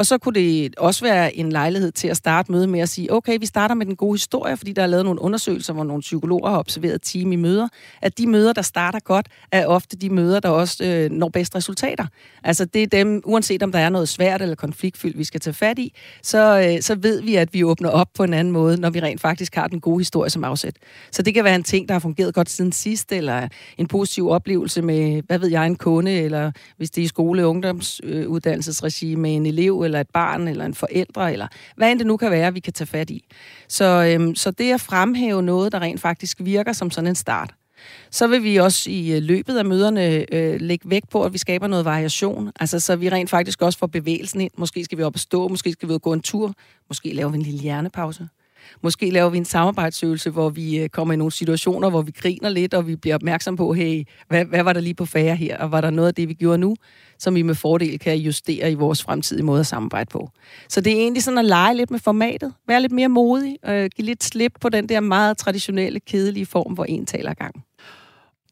Og så kunne det også være en lejlighed til at starte mødet med at sige, okay, vi starter med den gode historie, fordi der er lavet nogle undersøgelser, hvor nogle psykologer har observeret team i møder, at de møder, der starter godt, er ofte de møder, der også øh, når bedst resultater. Altså det er dem, uanset om der er noget svært eller konfliktfyldt, vi skal tage fat i, så, øh, så ved vi, at vi åbner op på en anden måde, når vi rent faktisk har den gode historie som afsæt. Så det kan være en ting, der har fungeret godt siden sidst, eller en positiv oplevelse med, hvad ved jeg, en kunde, eller hvis det er i skole- og ungdomsuddannelsesregi med en elev, eller et barn, eller en forældre, eller hvad end det nu kan være, vi kan tage fat i. Så, øhm, så det at fremhæve noget, der rent faktisk virker som sådan en start. Så vil vi også i øh, løbet af møderne øh, lægge vægt på, at vi skaber noget variation. Altså, så vi rent faktisk også får bevægelsen ind. Måske skal vi op og stå, måske skal vi ud og gå en tur, måske laver vi en lille hjernepause. Måske laver vi en samarbejdsøvelse, hvor vi øh, kommer i nogle situationer, hvor vi griner lidt, og vi bliver opmærksom på, hey, hvad, hvad var der lige på færre her, og var der noget af det, vi gjorde nu, som vi med fordel kan justere i vores fremtidige måde at samarbejde på. Så det er egentlig sådan at lege lidt med formatet, være lidt mere modig, øh, give lidt slip på den der meget traditionelle, kedelige form, hvor en taler gang.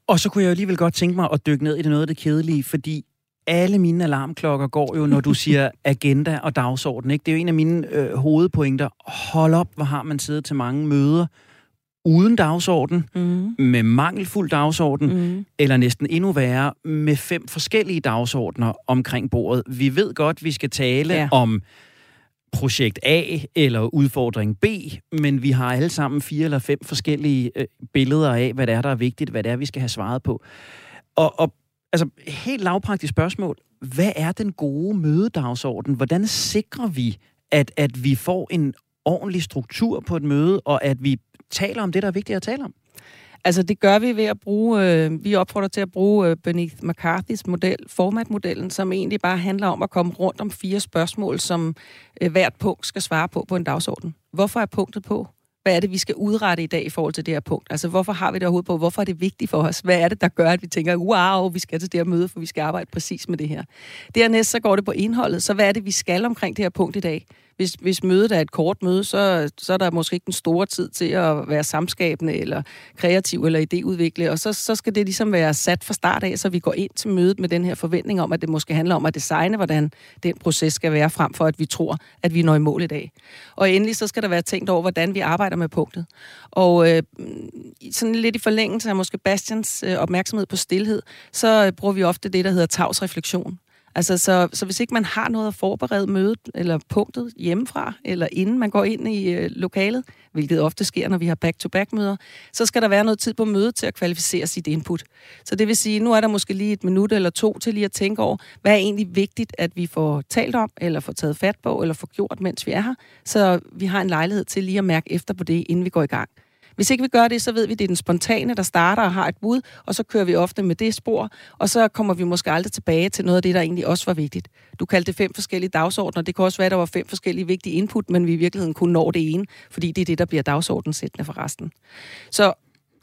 Og så kunne jeg alligevel godt tænke mig at dykke ned i det noget af det kedelige, fordi alle mine alarmklokker går jo, når du siger agenda og dagsorden. Ikke? Det er jo en af mine øh, hovedpointer. Hold op, hvor har man siddet til mange møder uden dagsorden, mm. med mangelfuld dagsorden, mm. eller næsten endnu værre, med fem forskellige dagsordner omkring bordet. Vi ved godt, vi skal tale ja. om projekt A eller udfordring B, men vi har alle sammen fire eller fem forskellige øh, billeder af, hvad det er, der er vigtigt, hvad det er, vi skal have svaret på. Og, og altså, helt lavpraktisk spørgsmål. Hvad er den gode mødedagsorden? Hvordan sikrer vi, at, at vi får en ordentlig struktur på et møde, og at vi taler om det, der er vigtigt at tale om? Altså, det gør vi ved at bruge, øh, vi opfordrer til at bruge øh, Beneath McCarthy's model, formatmodellen, som egentlig bare handler om at komme rundt om fire spørgsmål, som øh, hvert punkt skal svare på på en dagsorden. Hvorfor er punktet på? Hvad er det, vi skal udrette i dag i forhold til det her punkt? Altså, hvorfor har vi det overhovedet på? Hvorfor er det vigtigt for os? Hvad er det, der gør, at vi tænker, wow, vi skal til det her møde, for vi skal arbejde præcis med det her? Dernæst så går det på indholdet. Så hvad er det, vi skal omkring det her punkt i dag? Hvis, hvis mødet er et kort møde, så, så er der måske ikke den store tid til at være samskabende eller kreativ eller idéudvikle, og så, så skal det ligesom være sat fra start af, så vi går ind til mødet med den her forventning om, at det måske handler om at designe, hvordan den proces skal være, frem for at vi tror, at vi når i mål i dag. Og endelig så skal der være tænkt over, hvordan vi arbejder med punktet. Og øh, sådan lidt i forlængelse af måske Bastians øh, opmærksomhed på stillhed, så øh, bruger vi ofte det, der hedder tavsreflektion. Altså, så, så hvis ikke man har noget at forberede mødet eller punktet hjemmefra, eller inden man går ind i øh, lokalet, hvilket ofte sker, når vi har back-to-back-møder, så skal der være noget tid på mødet til at kvalificere sit input. Så det vil sige, nu er der måske lige et minut eller to til lige at tænke over, hvad er egentlig vigtigt, at vi får talt om, eller får taget fat på, eller får gjort, mens vi er her, så vi har en lejlighed til lige at mærke efter på det, inden vi går i gang. Hvis ikke vi gør det, så ved vi, at det er den spontane, der starter og har et bud, og så kører vi ofte med det spor, og så kommer vi måske aldrig tilbage til noget af det, der egentlig også var vigtigt. Du kaldte det fem forskellige dagsordner. Det kan også være, at der var fem forskellige vigtige input, men vi i virkeligheden kun når det ene, fordi det er det, der bliver dagsordensættende for resten. Så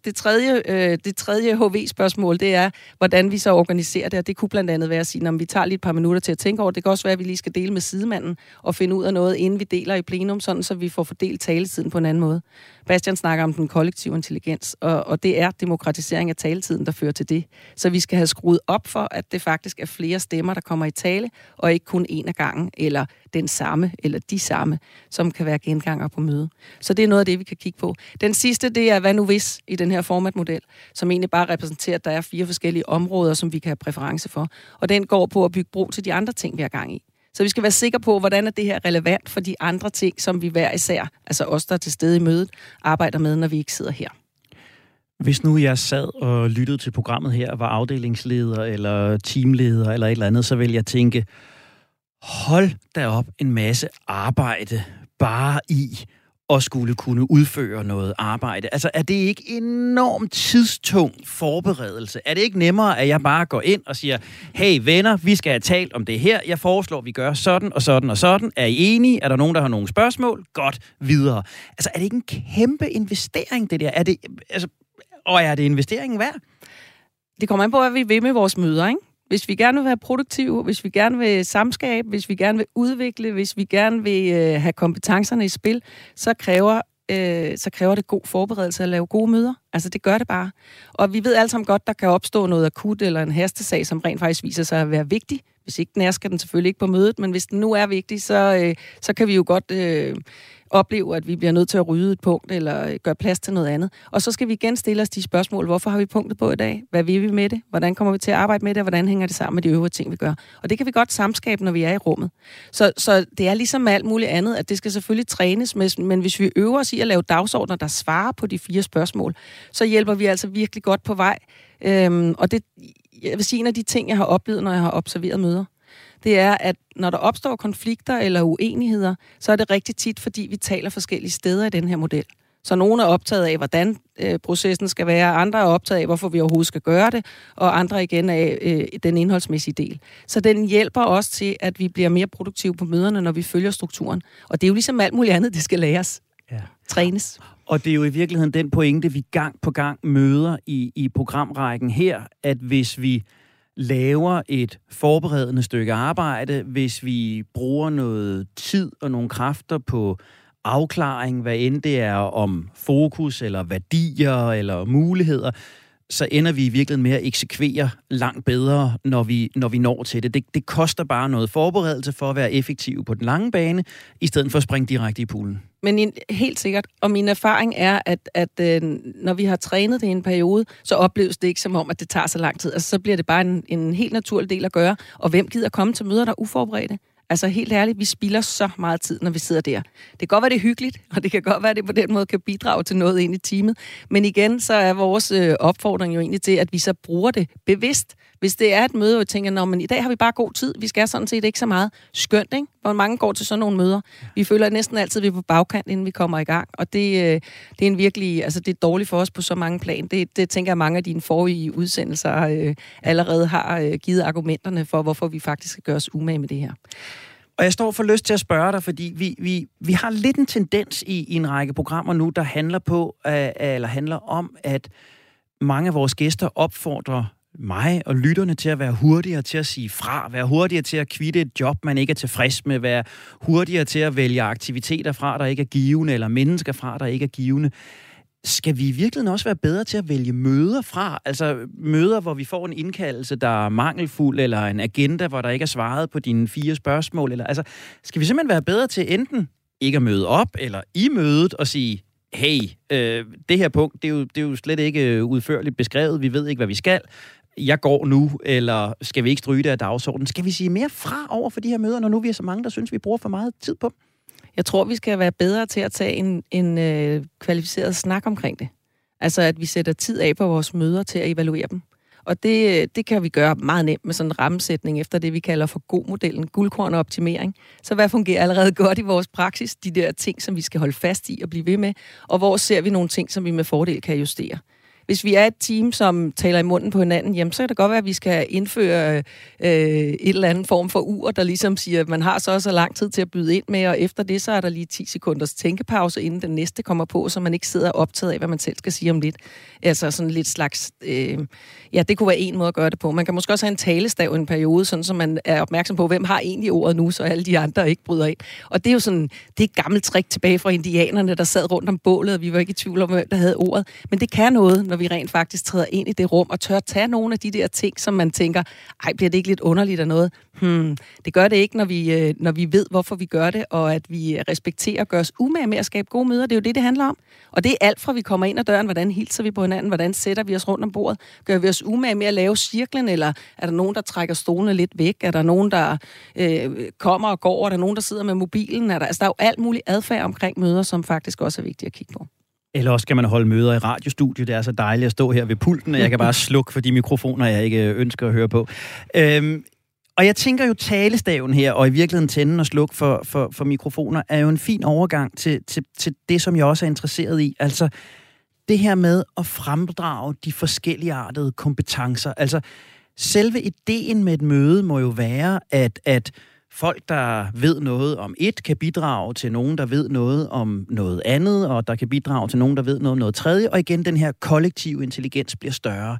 det tredje, øh, det tredje HV-spørgsmål, det er, hvordan vi så organiserer det, og det kunne blandt andet være at sige, at vi tager lige et par minutter til at tænke over det. kan også være, at vi lige skal dele med sidemanden og finde ud af noget, inden vi deler i plenum, sådan så vi får fordelt taletiden på en anden måde. Bastian snakker om den kollektive intelligens, og, og det er demokratisering af taletiden, der fører til det. Så vi skal have skruet op for, at det faktisk er flere stemmer, der kommer i tale, og ikke kun en af gangen, eller den samme eller de samme, som kan være genganger på møde. Så det er noget af det, vi kan kigge på. Den sidste, det er hvad nu hvis i den her formatmodel, som egentlig bare repræsenterer, at der er fire forskellige områder, som vi kan have præference for. Og den går på at bygge bro til de andre ting, vi har gang i. Så vi skal være sikre på, hvordan er det her relevant for de andre ting, som vi hver især, altså os, der er til stede i mødet, arbejder med, når vi ikke sidder her. Hvis nu jeg sad og lyttede til programmet her, var afdelingsleder eller teamleder eller et eller andet, så ville jeg tænke, hold da op en masse arbejde bare i at skulle kunne udføre noget arbejde. Altså, er det ikke enormt tidstung forberedelse? Er det ikke nemmere, at jeg bare går ind og siger, hey venner, vi skal have talt om det her. Jeg foreslår, at vi gør sådan og sådan og sådan. Er I enige? Er der nogen, der har nogle spørgsmål? Godt, videre. Altså, er det ikke en kæmpe investering, det der? Er det, altså, og er det investeringen værd? Det kommer an på, hvad vi vil med vores møder, ikke? Hvis vi gerne vil være produktive, hvis vi gerne vil samskabe, hvis vi gerne vil udvikle, hvis vi gerne vil øh, have kompetencerne i spil, så kræver, øh, så kræver det god forberedelse at lave gode møder. Altså, det gør det bare. Og vi ved alle sammen godt, der kan opstå noget akut eller en hastesag, som rent faktisk viser sig at være vigtig. Hvis ikke den er, skal den selvfølgelig ikke på mødet, men hvis den nu er vigtig, så, øh, så kan vi jo godt øh, opleve, at vi bliver nødt til at rydde et punkt eller øh, gøre plads til noget andet. Og så skal vi igen stille os de spørgsmål, hvorfor har vi punktet på i dag? Hvad vil vi med det? Hvordan kommer vi til at arbejde med det? Og hvordan hænger det sammen med de øvrige ting, vi gør? Og det kan vi godt samskabe, når vi er i rummet. Så, så det er ligesom med alt muligt andet, at det skal selvfølgelig trænes, med, men hvis vi øver os i at lave dagsordner, der svarer på de fire spørgsmål, så hjælper vi altså virkelig godt på vej. Øhm, og det, jeg vil sige, en af de ting, jeg har oplevet, når jeg har observeret møder, det er, at når der opstår konflikter eller uenigheder, så er det rigtig tit, fordi vi taler forskellige steder i den her model. Så nogle er optaget af, hvordan øh, processen skal være, andre er optaget af, hvorfor vi overhovedet skal gøre det, og andre igen af øh, den indholdsmæssige del. Så den hjælper os til, at vi bliver mere produktive på møderne, når vi følger strukturen. Og det er jo ligesom alt muligt andet, det skal læres. Ja. Trænes. Og det er jo i virkeligheden den pointe, vi gang på gang møder i, i programrækken her, at hvis vi laver et forberedende stykke arbejde, hvis vi bruger noget tid og nogle kræfter på afklaring, hvad end det er om fokus eller værdier eller muligheder, så ender vi i virkeligheden med at eksekvere langt bedre, når vi, når vi når til det. det. Det koster bare noget forberedelse for at være effektiv på den lange bane, i stedet for at springe direkte i poolen. Men helt sikkert, og min erfaring er, at, at øh, når vi har trænet det i en periode, så opleves det ikke som om, at det tager så lang tid. Altså, så bliver det bare en, en helt naturlig del at gøre. Og hvem gider komme til møder, der er uforberedte? Altså helt ærligt, vi spilder så meget tid, når vi sidder der. Det kan godt være, det er hyggeligt, og det kan godt være, at det på den måde kan bidrage til noget ind i teamet. Men igen, så er vores øh, opfordring jo egentlig til, at vi så bruger det bevidst. Hvis det er et møde, hvor vi tænker, at i dag har vi bare god tid, vi skal sådan set ikke så meget. Skønt, ikke? Hvor mange går til sådan nogle møder. Vi føler næsten altid, at vi er på bagkant, inden vi kommer i gang. Og det, øh, det er en virkelig, altså det er dårligt for os på så mange plan. Det, det tænker jeg, mange af dine forrige udsendelser øh, allerede har øh, givet argumenterne for, hvorfor vi faktisk skal gøre os umage med det her. Og jeg står for lyst til at spørge dig, fordi vi, vi, vi har lidt en tendens i, i en række programmer nu, der handler på, øh, eller handler om, at mange af vores gæster opfordrer mig og lytterne til at være hurtigere til at sige fra, være hurtigere til at kvitte et job, man ikke er tilfreds med, være hurtigere til at vælge aktiviteter fra, der ikke er givende, eller mennesker fra, der ikke er givende. Skal vi i virkeligheden også være bedre til at vælge møder fra? Altså møder, hvor vi får en indkaldelse, der er mangelfuld, eller en agenda, hvor der ikke er svaret på dine fire spørgsmål? Eller, altså, skal vi simpelthen være bedre til enten ikke at møde op, eller i mødet og sige, hey, øh, det her punkt, det er, jo, det er jo slet ikke øh, udførligt beskrevet, vi ved ikke, hvad vi skal jeg går nu, eller skal vi ikke stryge det af dagsordenen? Skal vi sige mere fra over for de her møder, når nu vi er så mange, der synes, vi bruger for meget tid på Jeg tror, vi skal være bedre til at tage en, en øh, kvalificeret snak omkring det. Altså, at vi sætter tid af på vores møder til at evaluere dem. Og det, det kan vi gøre meget nemt med sådan en rammesætning efter det, vi kalder for god-modellen, guldkorn og optimering. Så hvad fungerer allerede godt i vores praksis? De der ting, som vi skal holde fast i og blive ved med. Og hvor ser vi nogle ting, som vi med fordel kan justere? Hvis vi er et team, som taler i munden på hinanden, jamen, så kan det godt være, at vi skal indføre øh, et eller andet form for ur, der ligesom siger, at man har så også lang tid til at byde ind med, og efter det, så er der lige 10 sekunders tænkepause, inden den næste kommer på, så man ikke sidder optaget af, hvad man selv skal sige om lidt. Altså sådan lidt slags... Øh, ja, det kunne være en måde at gøre det på. Man kan måske også have en talestav i en periode, sådan så man er opmærksom på, hvem har egentlig ordet nu, så alle de andre ikke bryder ind. Og det er jo sådan, det er et gammelt trick tilbage fra indianerne, der sad rundt om bålet, og vi var ikke i tvivl om, hvem der havde ordet. Men det kan noget, når vi rent faktisk træder ind i det rum og tør tage nogle af de der ting, som man tænker, ej, bliver det ikke lidt underligt af noget? Hmm, det gør det ikke, når vi, øh, når vi ved, hvorfor vi gør det, og at vi respekterer og gør os umage med at skabe gode møder. Det er jo det, det handler om. Og det er alt fra, vi kommer ind ad døren, hvordan hilser vi på hinanden, hvordan sætter vi os rundt om bordet, gør vi os umage med at lave cirklen, eller er der nogen, der trækker stolene lidt væk, er der nogen, der øh, kommer og går, er der nogen, der sidder med mobilen, er der, altså der er jo alt muligt adfærd omkring møder, som faktisk også er vigtigt at kigge på. Eller også skal man holde møder i radiostudiet. Det er så dejligt at stå her ved pulten, og jeg kan bare slukke for de mikrofoner, jeg ikke ønsker at høre på. Øhm, og jeg tænker jo, talestaven her, og i virkeligheden tænde og slukke for, for, for mikrofoner, er jo en fin overgang til, til, til det, som jeg også er interesseret i. Altså det her med at fremdrage de forskellige artede kompetencer. Altså selve ideen med et møde må jo være, at, at folk, der ved noget om et, kan bidrage til nogen, der ved noget om noget andet, og der kan bidrage til nogen, der ved noget om noget tredje, og igen, den her kollektive intelligens bliver større.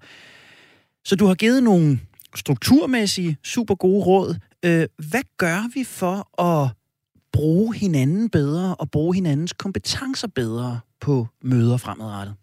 Så du har givet nogle strukturmæssige, super gode råd. Øh, hvad gør vi for at bruge hinanden bedre og bruge hinandens kompetencer bedre på møder fremadrettet?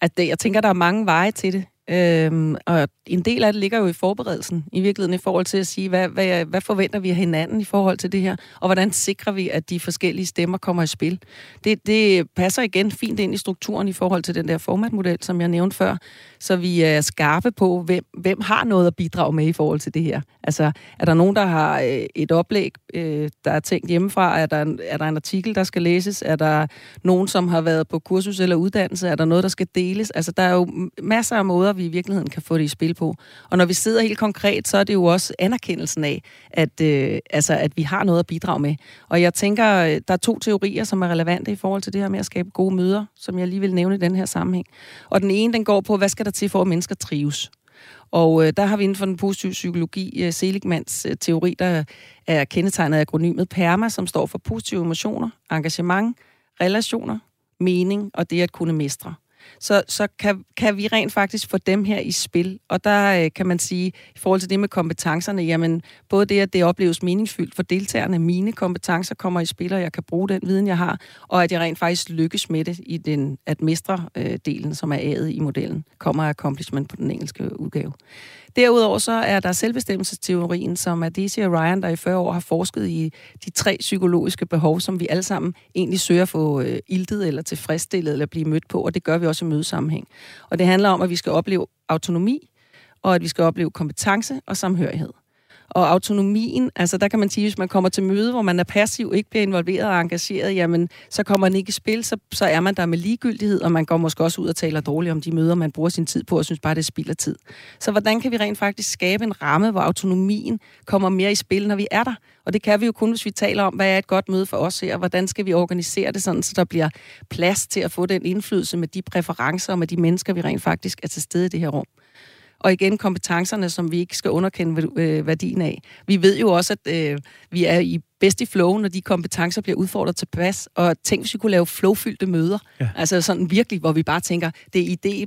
At det, jeg tænker, der er mange veje til det. Øhm, og en del af det ligger jo i forberedelsen, i virkeligheden i forhold til at sige, hvad, hvad, hvad forventer vi af hinanden i forhold til det her, og hvordan sikrer vi, at de forskellige stemmer kommer i spil. Det, det passer igen fint ind i strukturen i forhold til den der formatmodel, som jeg nævnte før, så vi er skarpe på, hvem, hvem har noget at bidrage med i forhold til det her. Altså, er der nogen, der har øh, et oplæg, øh, der er tænkt hjemmefra? Er der, en, er der en artikel, der skal læses? Er der nogen, som har været på kursus eller uddannelse? Er der noget, der skal deles? Altså, der er jo masser af måder, vi i virkeligheden kan få det i spil på. Og når vi sidder helt konkret, så er det jo også anerkendelsen af, at, øh, altså, at vi har noget at bidrage med. Og jeg tænker, øh, der er to teorier, som er relevante i forhold til det her med at skabe gode møder, som jeg lige vil nævne i den her sammenhæng. Og den ene, den går på, hvad skal der til for, at mennesker trives? Og øh, der har vi inden for den positive psykologi øh, Seligmans øh, teori, der er kendetegnet af akronymet PERMA, som står for positive emotioner, engagement, relationer, mening og det at kunne mestre så, så kan, kan vi rent faktisk få dem her i spil. Og der øh, kan man sige, i forhold til det med kompetencerne, jamen både det, at det opleves meningsfyldt for deltagerne, mine kompetencer kommer i spil, og jeg kan bruge den viden, jeg har, og at jeg rent faktisk lykkes med det i den at mestre øh, delen, som er A'et i modellen, kommer accomplishment på den engelske udgave. Derudover så er der selvbestemmelsesteorien, som er Daisy og Ryan, der i 40 år har forsket i de tre psykologiske behov, som vi alle sammen egentlig søger at få øh, iltet eller tilfredsstillet eller blive mødt på, og det gør vi også i mødesammenhæng. Og det handler om, at vi skal opleve autonomi, og at vi skal opleve kompetence og samhørighed. Og autonomien, altså der kan man sige, hvis man kommer til møde, hvor man er passiv, ikke bliver involveret og engageret, jamen så kommer man ikke i spil, så, så er man der med ligegyldighed, og man går måske også ud og taler dårligt om de møder, man bruger sin tid på, og synes bare, det spilder tid. Så hvordan kan vi rent faktisk skabe en ramme, hvor autonomien kommer mere i spil, når vi er der? Og det kan vi jo kun, hvis vi taler om, hvad er et godt møde for os her, og hvordan skal vi organisere det sådan, så der bliver plads til at få den indflydelse med de præferencer og med de mennesker, vi rent faktisk er til stede i det her rum og igen kompetencerne, som vi ikke skal underkende øh, værdien af. Vi ved jo også, at øh, vi er i bedst i flow, når de kompetencer bliver udfordret til pas, og tænk, hvis vi kunne lave flowfyldte møder. Ja. Altså sådan virkelig, hvor vi bare tænker, det er idé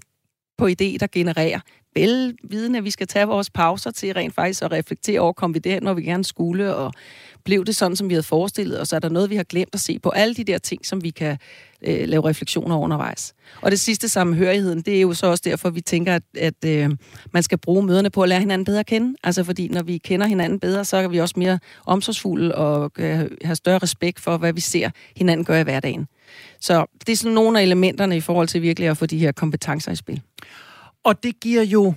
på idé, der genererer. Velvidende, at vi skal tage vores pauser til rent faktisk at reflektere over, kom vi derhen, når vi gerne skulle, og blev det sådan, som vi havde forestillet os? Er der noget, vi har glemt at se på? Alle de der ting, som vi kan øh, lave refleksioner undervejs. Og det sidste sammenhørigheden, det er jo så også derfor, vi tænker, at, at øh, man skal bruge møderne på at lære hinanden bedre at kende. Altså fordi, når vi kender hinanden bedre, så er vi også mere omsorgsfulde og øh, have større respekt for, hvad vi ser hinanden gøre i hverdagen. Så det er sådan nogle af elementerne i forhold til virkelig at få de her kompetencer i spil. Og det giver jo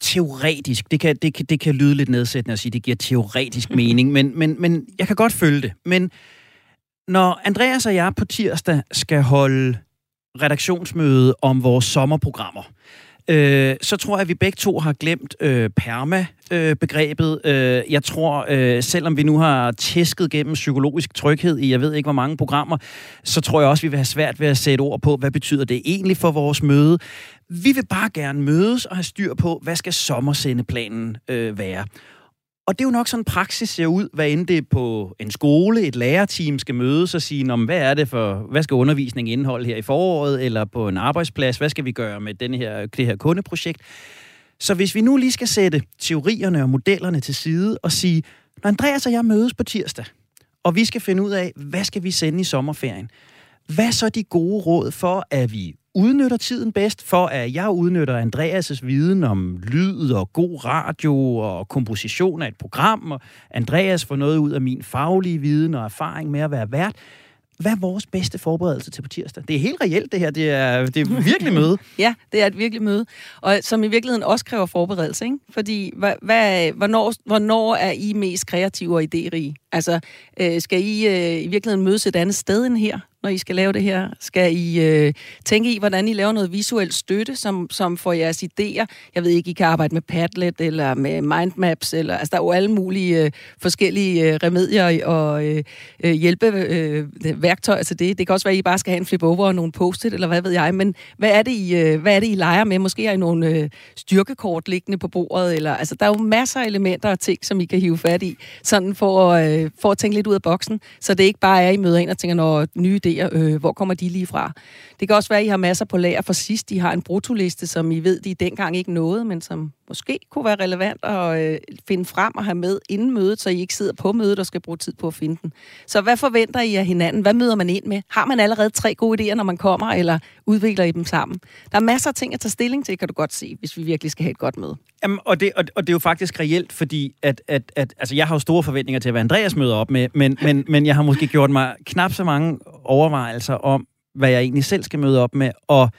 teoretisk, det kan, det, kan, det kan lyde lidt nedsættende at sige, det giver teoretisk mening, men, men, men jeg kan godt følge det. Men når Andreas og jeg på tirsdag skal holde redaktionsmøde om vores sommerprogrammer, øh, så tror jeg, at vi begge to har glemt øh, PERMA-begrebet. Øh, jeg tror, øh, selvom vi nu har tæsket gennem psykologisk tryghed i jeg ved ikke hvor mange programmer, så tror jeg også, vi vil have svært ved at sætte ord på, hvad betyder det egentlig for vores møde. Vi vil bare gerne mødes og have styr på, hvad skal sommersendeplanen øh, være. Og det er jo nok sådan, praksis ser ud, hvad end det er på en skole, et lærerteam skal mødes og sige, hvad er det for, hvad skal undervisning indeholde her i foråret, eller på en arbejdsplads, hvad skal vi gøre med den her, det her kundeprojekt. Så hvis vi nu lige skal sætte teorierne og modellerne til side og sige, når Andreas og jeg mødes på tirsdag, og vi skal finde ud af, hvad skal vi sende i sommerferien, Hvad så de gode råd for, at vi udnytter tiden bedst, for at jeg udnytter Andreas' viden om lyd og god radio og komposition af et program, og Andreas får noget ud af min faglige viden og erfaring med at være vært. Hvad er vores bedste forberedelse til på tirsdag? Det er helt reelt, det her. Det er, det er virkelig møde. ja, det er et virkelig møde. Og som i virkeligheden også kræver forberedelse, ikke? Fordi, hvad, hvad, hvornår, hvornår er I mest kreative og idérige? Altså, øh, skal I øh, i virkeligheden mødes et andet sted end her? Når I skal lave det her? Skal I øh, tænke i, hvordan I laver noget visuelt støtte, som, som får jeres idéer? Jeg ved ikke, I kan arbejde med Padlet eller med mindmaps, eller, altså der er jo alle mulige øh, forskellige øh, remedier og øh, øh, hjælpe øh, værktøjer til det. Det kan også være, at I bare skal have en flip over og nogle post-it, eller hvad ved jeg. Men hvad er det, I, øh, hvad er det, I leger med? Måske har I nogle øh, styrkekort liggende på bordet, eller altså der er jo masser af elementer og ting, som I kan hive fat i, sådan for, øh, for at tænke lidt ud af boksen, så det ikke bare er, at I møder ind og tænker, når nye idéer vurdere, øh, hvor kommer de lige fra. Det kan også være, at I har masser på lager for sidst. I har en brutoliste, som I ved, de dengang ikke nåede, men som måske kunne være relevant at øh, finde frem og have med inden mødet, så I ikke sidder på mødet og skal bruge tid på at finde den. Så hvad forventer I af hinanden? Hvad møder man ind med? Har man allerede tre gode idéer, når man kommer, eller udvikler I dem sammen? Der er masser af ting at tage stilling til, kan du godt se, hvis vi virkelig skal have et godt møde. Jamen, og, det, og, og det er jo faktisk reelt, fordi at, at, at, altså, jeg har jo store forventninger til, hvad Andreas møder op med, men, men, men jeg har måske gjort mig knap så mange overvejelser om, hvad jeg egentlig selv skal møde op med, og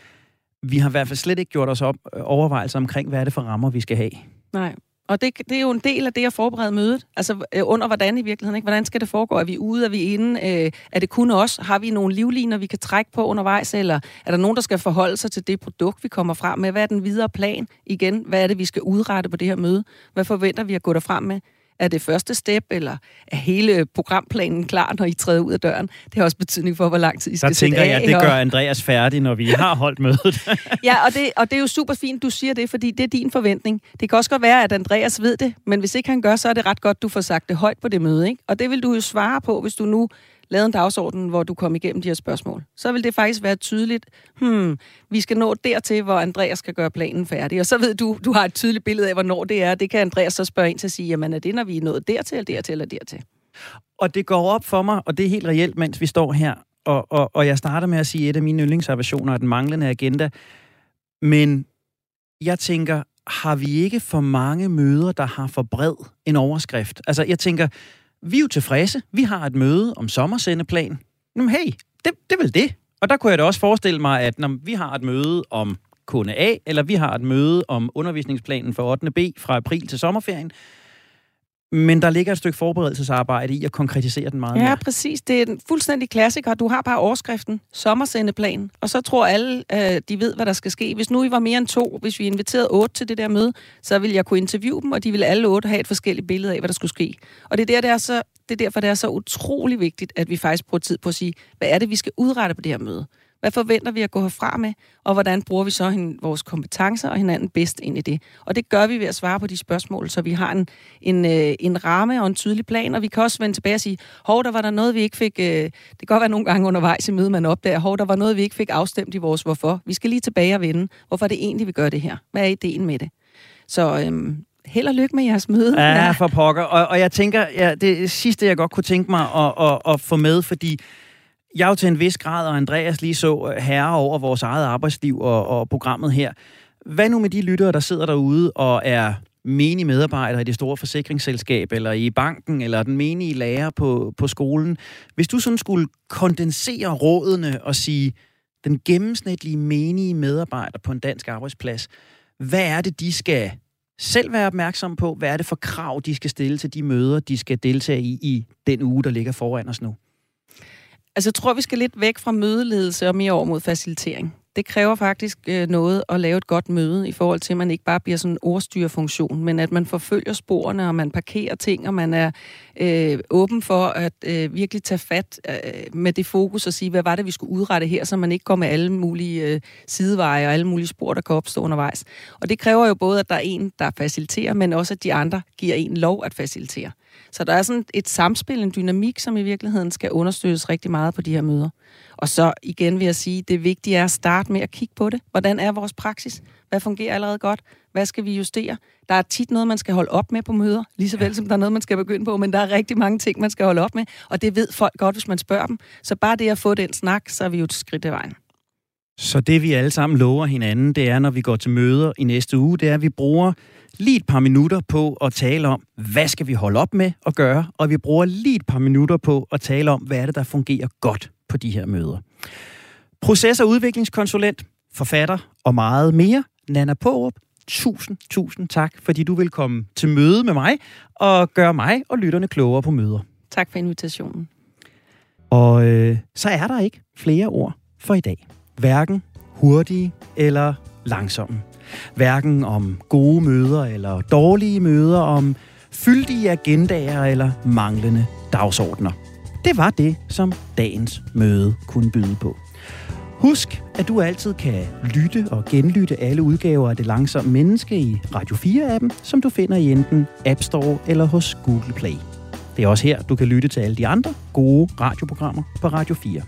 vi har i hvert fald slet ikke gjort os op øh, overvejelser omkring, hvad er det for rammer, vi skal have. Nej. Og det, det er jo en del af det at forberede mødet. Altså øh, under hvordan i virkeligheden. Ikke? Hvordan skal det foregå? Er vi ude? Er vi inde? Øh, er det kun os? Har vi nogle livliner, vi kan trække på undervejs? Eller er der nogen, der skal forholde sig til det produkt, vi kommer frem med? Hvad er den videre plan igen? Hvad er det, vi skal udrette på det her møde? Hvad forventer vi at gå derfra med? Er det første step, eller er hele programplanen klar, når I træder ud af døren? Det har også betydning for, hvor lang tid I skal Der tænker af, jeg, at det gør Andreas færdig, når vi har holdt mødet. ja, og det, og det er jo super fint, du siger det, fordi det er din forventning. Det kan også godt være, at Andreas ved det, men hvis ikke han gør, så er det ret godt, du får sagt det højt på det møde. Ikke? Og det vil du jo svare på, hvis du nu lavet en dagsorden, hvor du kom igennem de her spørgsmål, så vil det faktisk være tydeligt, hmm, vi skal nå dertil, hvor Andreas skal gøre planen færdig. Og så ved du, du har et tydeligt billede af, hvornår det er. Det kan Andreas så spørge ind til at sige, jamen er det, når vi er nået dertil, eller dertil, eller dertil? Og det går op for mig, og det er helt reelt, mens vi står her, og, og, og jeg starter med at sige, at et af mine yndlingsobservationer er den manglende agenda. Men jeg tænker, har vi ikke for mange møder, der har for bred en overskrift? Altså, jeg tænker, vi er jo tilfredse. Vi har et møde om sommersendeplan. Jamen hey, det, det er vel det. Og der kunne jeg da også forestille mig, at når vi har et møde om kunde A, eller vi har et møde om undervisningsplanen for 8. B fra april til sommerferien, men der ligger et stykke forberedelsesarbejde i at konkretisere den meget Ja, mere. præcis. Det er en fuldstændig klassiker. Du har bare overskriften, sommersendeplan, og så tror alle, øh, de ved, hvad der skal ske. Hvis nu I var mere end to, hvis vi inviterede otte til det der møde, så ville jeg kunne interviewe dem, og de ville alle otte have et forskelligt billede af, hvad der skulle ske. Og det er, der, det er, så, det er derfor, det er så utrolig vigtigt, at vi faktisk bruger tid på at sige, hvad er det, vi skal udrette på det her møde? Hvad forventer vi at gå herfra med, og hvordan bruger vi så hin, vores kompetencer og hinanden bedst ind i det? Og det gør vi ved at svare på de spørgsmål, så vi har en, en, øh, en ramme og en tydelig plan, og vi kan også vende tilbage og sige, hov, der var der noget, vi ikke fik... Øh, det kan godt være nogle gange undervejs i mødet, man opdager, hov, der var noget, vi ikke fik afstemt i vores hvorfor. Vi skal lige tilbage og vende. Hvorfor er det egentlig, vi gør det her? Hvad er ideen med det? Så øhm, held og lykke med jeres møde. Ja, for pokker. Og, og jeg tænker, ja, det sidste, jeg godt kunne tænke mig at, at, at få med, fordi jeg er jo til en vis grad, og Andreas lige så øh, herre over vores eget arbejdsliv og, og programmet her. Hvad nu med de lyttere, der sidder derude og er menige medarbejdere i det store forsikringsselskab, eller i banken, eller den menige lærer på, på skolen. Hvis du sådan skulle kondensere rådene og sige, den gennemsnitlige menige medarbejder på en dansk arbejdsplads, hvad er det, de skal selv være opmærksom på? Hvad er det for krav, de skal stille til de møder, de skal deltage i i den uge, der ligger foran os nu? Altså, jeg tror, vi skal lidt væk fra mødeledelse og mere over mod facilitering. Det kræver faktisk øh, noget at lave et godt møde i forhold til, at man ikke bare bliver sådan en ordstyrfunktion, men at man forfølger sporene, og man parkerer ting, og man er øh, åben for at øh, virkelig tage fat øh, med det fokus og sige, hvad var det, vi skulle udrette her, så man ikke går med alle mulige øh, sideveje og alle mulige spor, der kan opstå undervejs. Og det kræver jo både, at der er en, der faciliterer, men også at de andre giver en lov at facilitere. Så der er sådan et samspil, en dynamik, som i virkeligheden skal understøttes rigtig meget på de her møder. Og så igen vil jeg sige, det vigtige er at starte med at kigge på det. Hvordan er vores praksis? Hvad fungerer allerede godt? Hvad skal vi justere? Der er tit noget, man skal holde op med på møder, lige så vel som der er noget, man skal begynde på, men der er rigtig mange ting, man skal holde op med, og det ved folk godt, hvis man spørger dem. Så bare det at få den snak, så er vi jo et skridt af vejen. Så det vi alle sammen lover hinanden, det er, når vi går til møder i næste uge, det er, at vi bruger lige et par minutter på at tale om, hvad skal vi holde op med at gøre, og vi bruger lige et par minutter på at tale om, hvad er det, der fungerer godt på de her møder. Proces- og udviklingskonsulent, forfatter og meget mere, Nana Pårup, tusind, tusind tak, fordi du vil komme til møde med mig og gøre mig og lytterne klogere på møder. Tak for invitationen. Og øh, så er der ikke flere ord for i dag. Hverken hurtige eller langsomme. Hverken om gode møder eller dårlige møder, om fyldige agendaer eller manglende dagsordner. Det var det, som dagens møde kunne byde på. Husk, at du altid kan lytte og genlytte alle udgaver af Det Langsomme Menneske i Radio 4-appen, som du finder i enten App Store eller hos Google Play. Det er også her, du kan lytte til alle de andre gode radioprogrammer på Radio 4.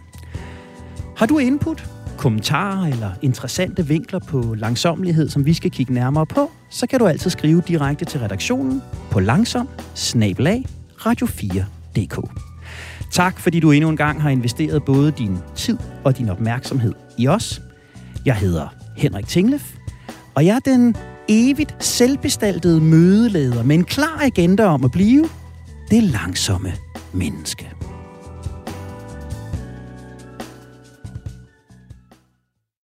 Har du input, kommentarer eller interessante vinkler på langsomlighed, som vi skal kigge nærmere på, så kan du altid skrive direkte til redaktionen på langsom radio4.dk. Tak, fordi du endnu en gang har investeret både din tid og din opmærksomhed i os. Jeg hedder Henrik Tinglef, og jeg er den evigt selvbestaltede mødeleder med en klar agenda om at blive det langsomme menneske.